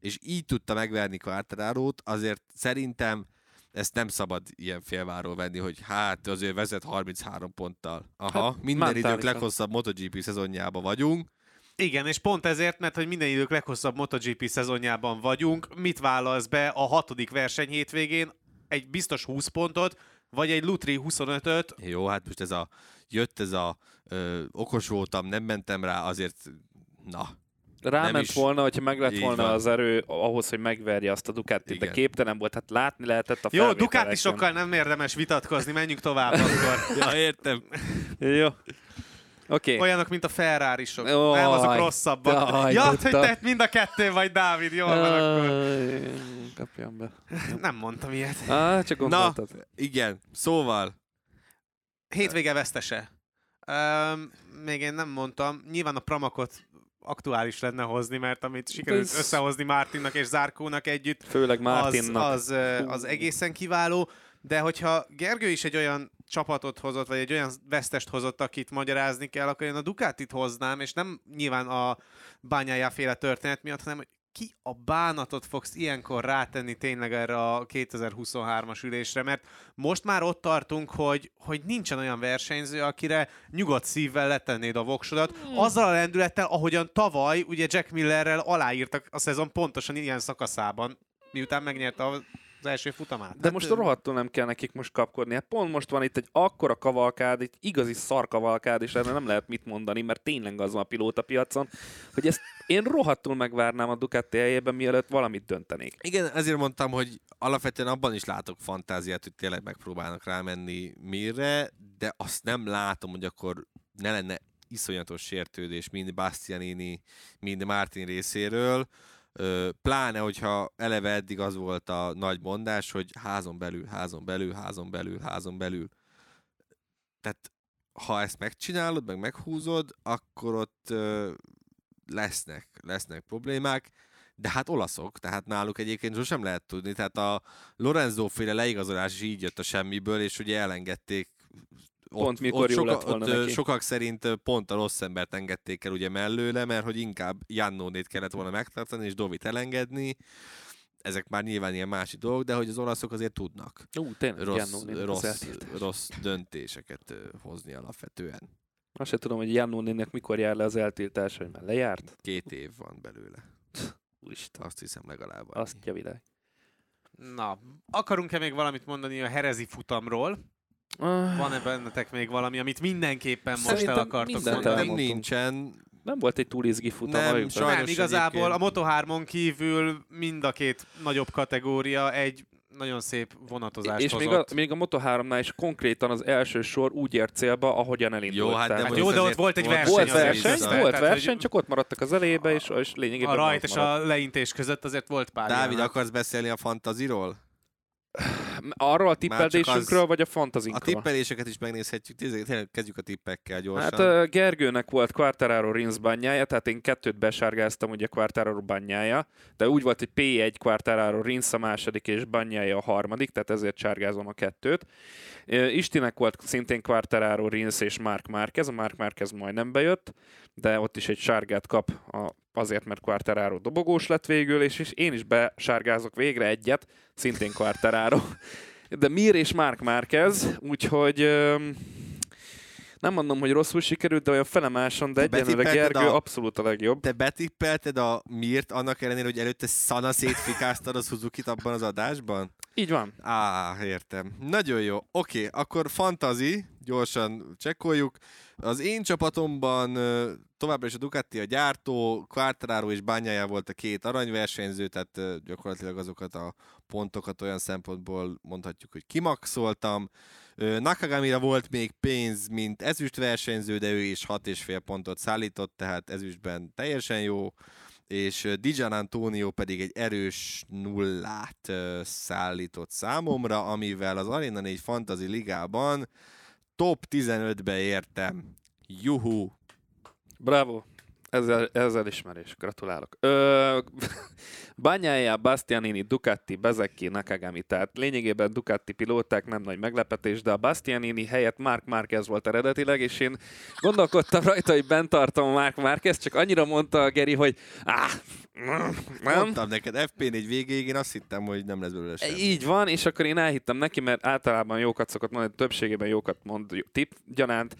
és így tudta megverni Quartararo-t, azért szerintem ezt nem szabad ilyen félváról venni, hogy hát azért vezet 33 ponttal. Aha, Hát, minden idők leghosszabb MotoGP szezonjában vagyunk. Igen, és pont ezért, mert hogy minden idők leghosszabb MotoGP szezonjában vagyunk, mit válasz be a hatodik verseny hétvégén? Egy biztos 20 pontot, vagy egy Lutri 25-öt, Jó, hát most ez a, jött ez a ö, okos voltam, nem mentem rá, azért na, Ráment Nem is. volna, hogyha meg lett Így volna van. az erő ahhoz, hogy megverje azt a Ducatit, de képtelen volt, hát látni lehetett a Jó, felvételeken. Ducatisokkal nem érdemes vitatkozni, menjünk tovább akkor. ja, értem. Jó. Oké. Olyanok, mint a ferrari -sok. Nem, azok rosszabbak. jaj, ja, hogy te mind a kettő vagy, Dávid, jól van akkor. Aj, Kapjam be. Nem mondtam ilyet. Ah, csak Na, gondoltad. igen, szóval, Hétvége vesztese. Um, még én nem mondtam. Nyilván a Pramakot aktuális lenne hozni, mert amit sikerült Ez- összehozni Martinnak és Zárkónak együtt, Főleg az, Martinnak. az, ö, az egészen kiváló. de hogyha Gergő is egy olyan csapatot hozott, vagy egy olyan vesztest hozott, akit magyarázni kell, akkor én a Ducatit hoznám, és nem nyilván a bányájá féle történet miatt, hanem hogy ki a bánatot fogsz ilyenkor rátenni tényleg erre a 2023-as ülésre, mert most már ott tartunk, hogy, hogy nincsen olyan versenyző, akire nyugodt szívvel letennéd a voksodat, hmm. azzal a lendülettel, ahogyan tavaly ugye Jack Millerrel aláírtak a szezon pontosan ilyen szakaszában, miután megnyerte a az első futamát. De hát most rohadtul nem kell nekik most kapkodni. Hát pont most van itt egy akkora kavalkád, egy igazi szarkavalkád, és erre nem lehet mit mondani, mert tényleg az van a pilóta piacon, hogy ezt én rohadtul megvárnám a Ducati helyében, mielőtt valamit döntenék. Igen, ezért mondtam, hogy alapvetően abban is látok fantáziát, hogy tényleg megpróbálnak rámenni mire, de azt nem látom, hogy akkor ne lenne iszonyatos sértődés mind Bastianini, mind Martin részéről Pláne, hogyha eleve eddig az volt a nagy mondás, hogy házon belül, házon belül, házon belül, házon belül. Tehát ha ezt megcsinálod, meg meghúzod, akkor ott lesznek, lesznek problémák, de hát olaszok, tehát náluk egyébként sosem lehet tudni, tehát a Lorenzo féle leigazolás is így jött a semmiből, és ugye elengedték pont mikor ott jó soka, lett volna ott, neki. Sokak szerint pont a rossz embert engedték el ugye mellőle, mert hogy inkább Jannónét kellett volna megtartani, és Dovit elengedni. Ezek már nyilván ilyen másik dolgok, de hogy az olaszok azért tudnak Ú, tényleg, rossz, rossz, rossz döntéseket hozni alapvetően. Azt sem tudom, hogy Jannónének mikor jár le az eltiltás, hogy már lejárt. Két év van belőle. Úristen. Azt hiszem legalább. Azt világ. Na, akarunk-e még valamit mondani a herezi futamról? Van-e bennetek még valami, amit mindenképpen most el akartok mondani? Nem nincsen. Nem volt egy túl izgi futam. Nem, nem igazából egyébként. a Moto3-on kívül mind a két nagyobb kategória egy nagyon szép vonatozást És hozott. még a, még a Moto3-nál is konkrétan az első sor úgy ért célba, ahogyan elindult. Jó, hát, de hát jó, de ott volt egy verseny. Volt verseny, volt tehát, verseny csak ott maradtak az elébe, és, és lényegében A rajt és a leintés között azért volt pár Dávid, akarsz beszélni a fantaziról? Arról a tippelésünkről, az... vagy a fantazinkról? A tippeléseket is megnézhetjük, tényleg kezdjük a tippekkel gyorsan. Hát Gergőnek volt Quartararo Rins bányája, tehát én kettőt besárgáztam ugye Quartararo bányája, de úgy volt, hogy P1 Quartararo Rins a második és bányája a harmadik, tehát ezért sárgázom a kettőt. Istinek volt szintén Quartararo Rins és Mark Marquez, a Mark Marquez majdnem bejött, de ott is egy sárgát kap a azért, mert Quartararo dobogós lett végül, és, és én is besárgázok végre egyet, szintén Quartararo. De Mir és Mark Márquez, úgyhogy nem mondom, hogy rosszul sikerült, de olyan felemáson, de egyenlőre Gergő a, abszolút a legjobb. Te betippelted a Mirt annak ellenére, hogy előtte szana szétfikáztad a suzuki abban az adásban? Így van. Á, értem. Nagyon jó. Oké, akkor fantazi, gyorsan csekkoljuk. Az én csapatomban továbbra is a Ducati a gyártó, Quartararo és Bányája volt a két aranyversenyző, tehát gyakorlatilag azokat a pontokat olyan szempontból mondhatjuk, hogy kimaxoltam. Nakagamira volt még pénz, mint ezüst versenyző, de ő is 6,5 pontot szállított, tehát ezüstben teljesen jó és Dijan Antonio pedig egy erős nullát szállított számomra, amivel az Arena 4 Fantasy Ligában top 15-be értem. Juhu! Bravo! Ezzel, ezzel ismerés. Gratulálok. Ö, Banyája, Bastianini, Ducati, Bezeki, Nakagami. Tehát lényegében Ducati pilóták nem nagy meglepetés, de a Bastianini helyett Mark Marquez volt eredetileg, és én gondolkodtam rajta, hogy bent tartom Mark Marquez, csak annyira mondta a Geri, hogy áh, nem. Mondtam neked, FP4 végéig én azt hittem, hogy nem lesz belőle semmi. Így van, és akkor én elhittem neki, mert általában jókat szokott mondani, többségében jókat mond tip gyanánt,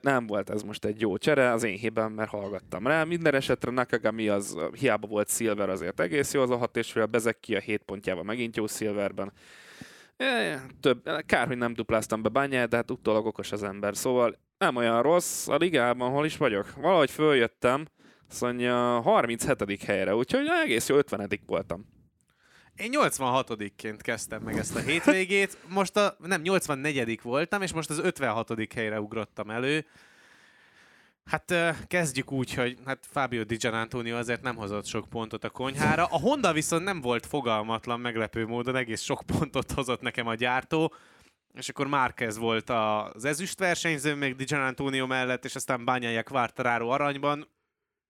Nem volt ez most egy jó csere, az én hibám, mert hallgattam rá. Minden esetre Nakagami az hiába volt Silver, azért egész jó az a hat és fél, bezek ki a hét pontjával megint jó Silverben. Több, kár, hogy nem dupláztam be bányát, de hát utólag okos az ember. Szóval nem olyan rossz, a ligában hol is vagyok. Valahogy följöttem, azt mondja 37. helyre, úgyhogy egész jó 50. voltam. Én 86-ként kezdtem meg ezt a hétvégét, most a, nem, 84 voltam, és most az 56. helyre ugrottam elő. Hát kezdjük úgy, hogy hát Fabio Di Antonio azért nem hozott sok pontot a konyhára. A Honda viszont nem volt fogalmatlan, meglepő módon egész sok pontot hozott nekem a gyártó. És akkor Márquez volt az ezüst versenyző még Di Antonio mellett, és aztán Bányája Quartararo aranyban.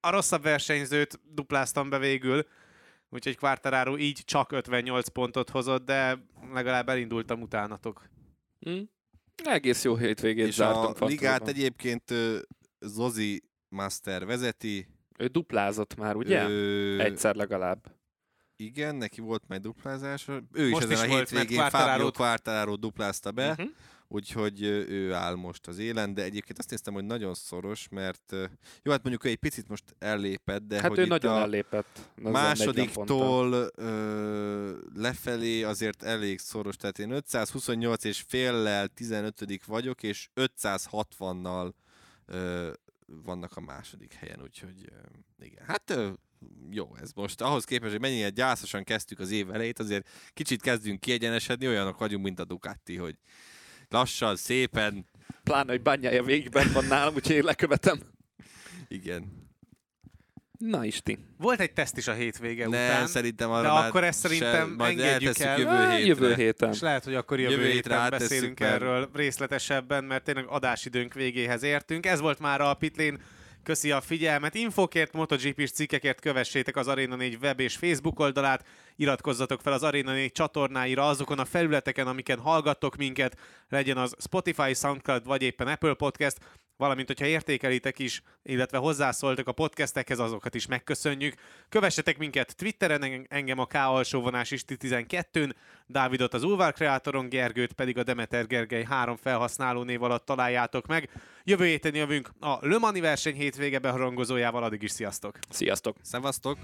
A rosszabb versenyzőt dupláztam be végül, úgyhogy Quartararo így csak 58 pontot hozott, de legalább elindultam utánatok. Hm? Egész jó hétvégét És zártunk a ligát faktorban. egyébként Zozi Master vezeti. Ő duplázott már, ugye? Ö, Egyszer legalább. Igen, neki volt majd duplázása. Ő is Most ezen is a volt, hétvégén Quartararo-t- Quartararo duplázta be. Uh-huh. Úgyhogy ő áll most az élen, de egyébként azt néztem, hogy nagyon szoros, mert jó, hát mondjuk ő egy picit most ellépett, de Hát hogy ő itt nagyon a ellépett. azzal 40 ponttal. másodiktól ö, lefelé azért elég szoros, tehát én 528 és féllel 15 vagyok, és 560-nal ö, vannak a második helyen, úgyhogy ö, igen. Hát ö, jó, ez most ahhoz képest, hogy mennyire gyászosan kezdtük az év elejét, azért kicsit kezdünk kiegyenesedni, olyanok vagyunk, mint a Ducati, hogy lassan, szépen, Pláne, hogy bányája végig bent van nálam, úgyhogy én lekövetem. igen. Na Isti. Volt egy teszt is a hétvége Nem, után, szerintem de arra már akkor ezt szerintem majd engedjük el. jövő Á, hétre. Jövő héten. és lehet, hogy akkor jövő, Jövő héten áttesszük, beszélünk mert- erről részletesebben, mert tényleg adásidőnk végéhez értünk. Ez volt már a Pitlén Köszi a figyelmet. Infokért, MotoGP-s cikkekért kövessétek az Arena 4 web és Facebook oldalát, iratkozzatok fel az Arena 4 csatornáira azokon a felületeken, amiken hallgattok minket, legyen az Spotify, Soundcloud vagy éppen Apple Podcast, valamint hogyha értékelitek is, illetve hozzászóltok a podcastekhez, azokat is megköszönjük. Kövessetek minket Twitteren, en- engem a K alsóvonás is 12-n, Dávidot az Ulvar Kreatoron, Gergőt pedig a Demeter Gergely három felhasználó név alatt találjátok meg. Jövő héten jövünk a Le Mani verseny hétvége beharangozójával, addig is sziasztok! Sziasztok! Szevasztok!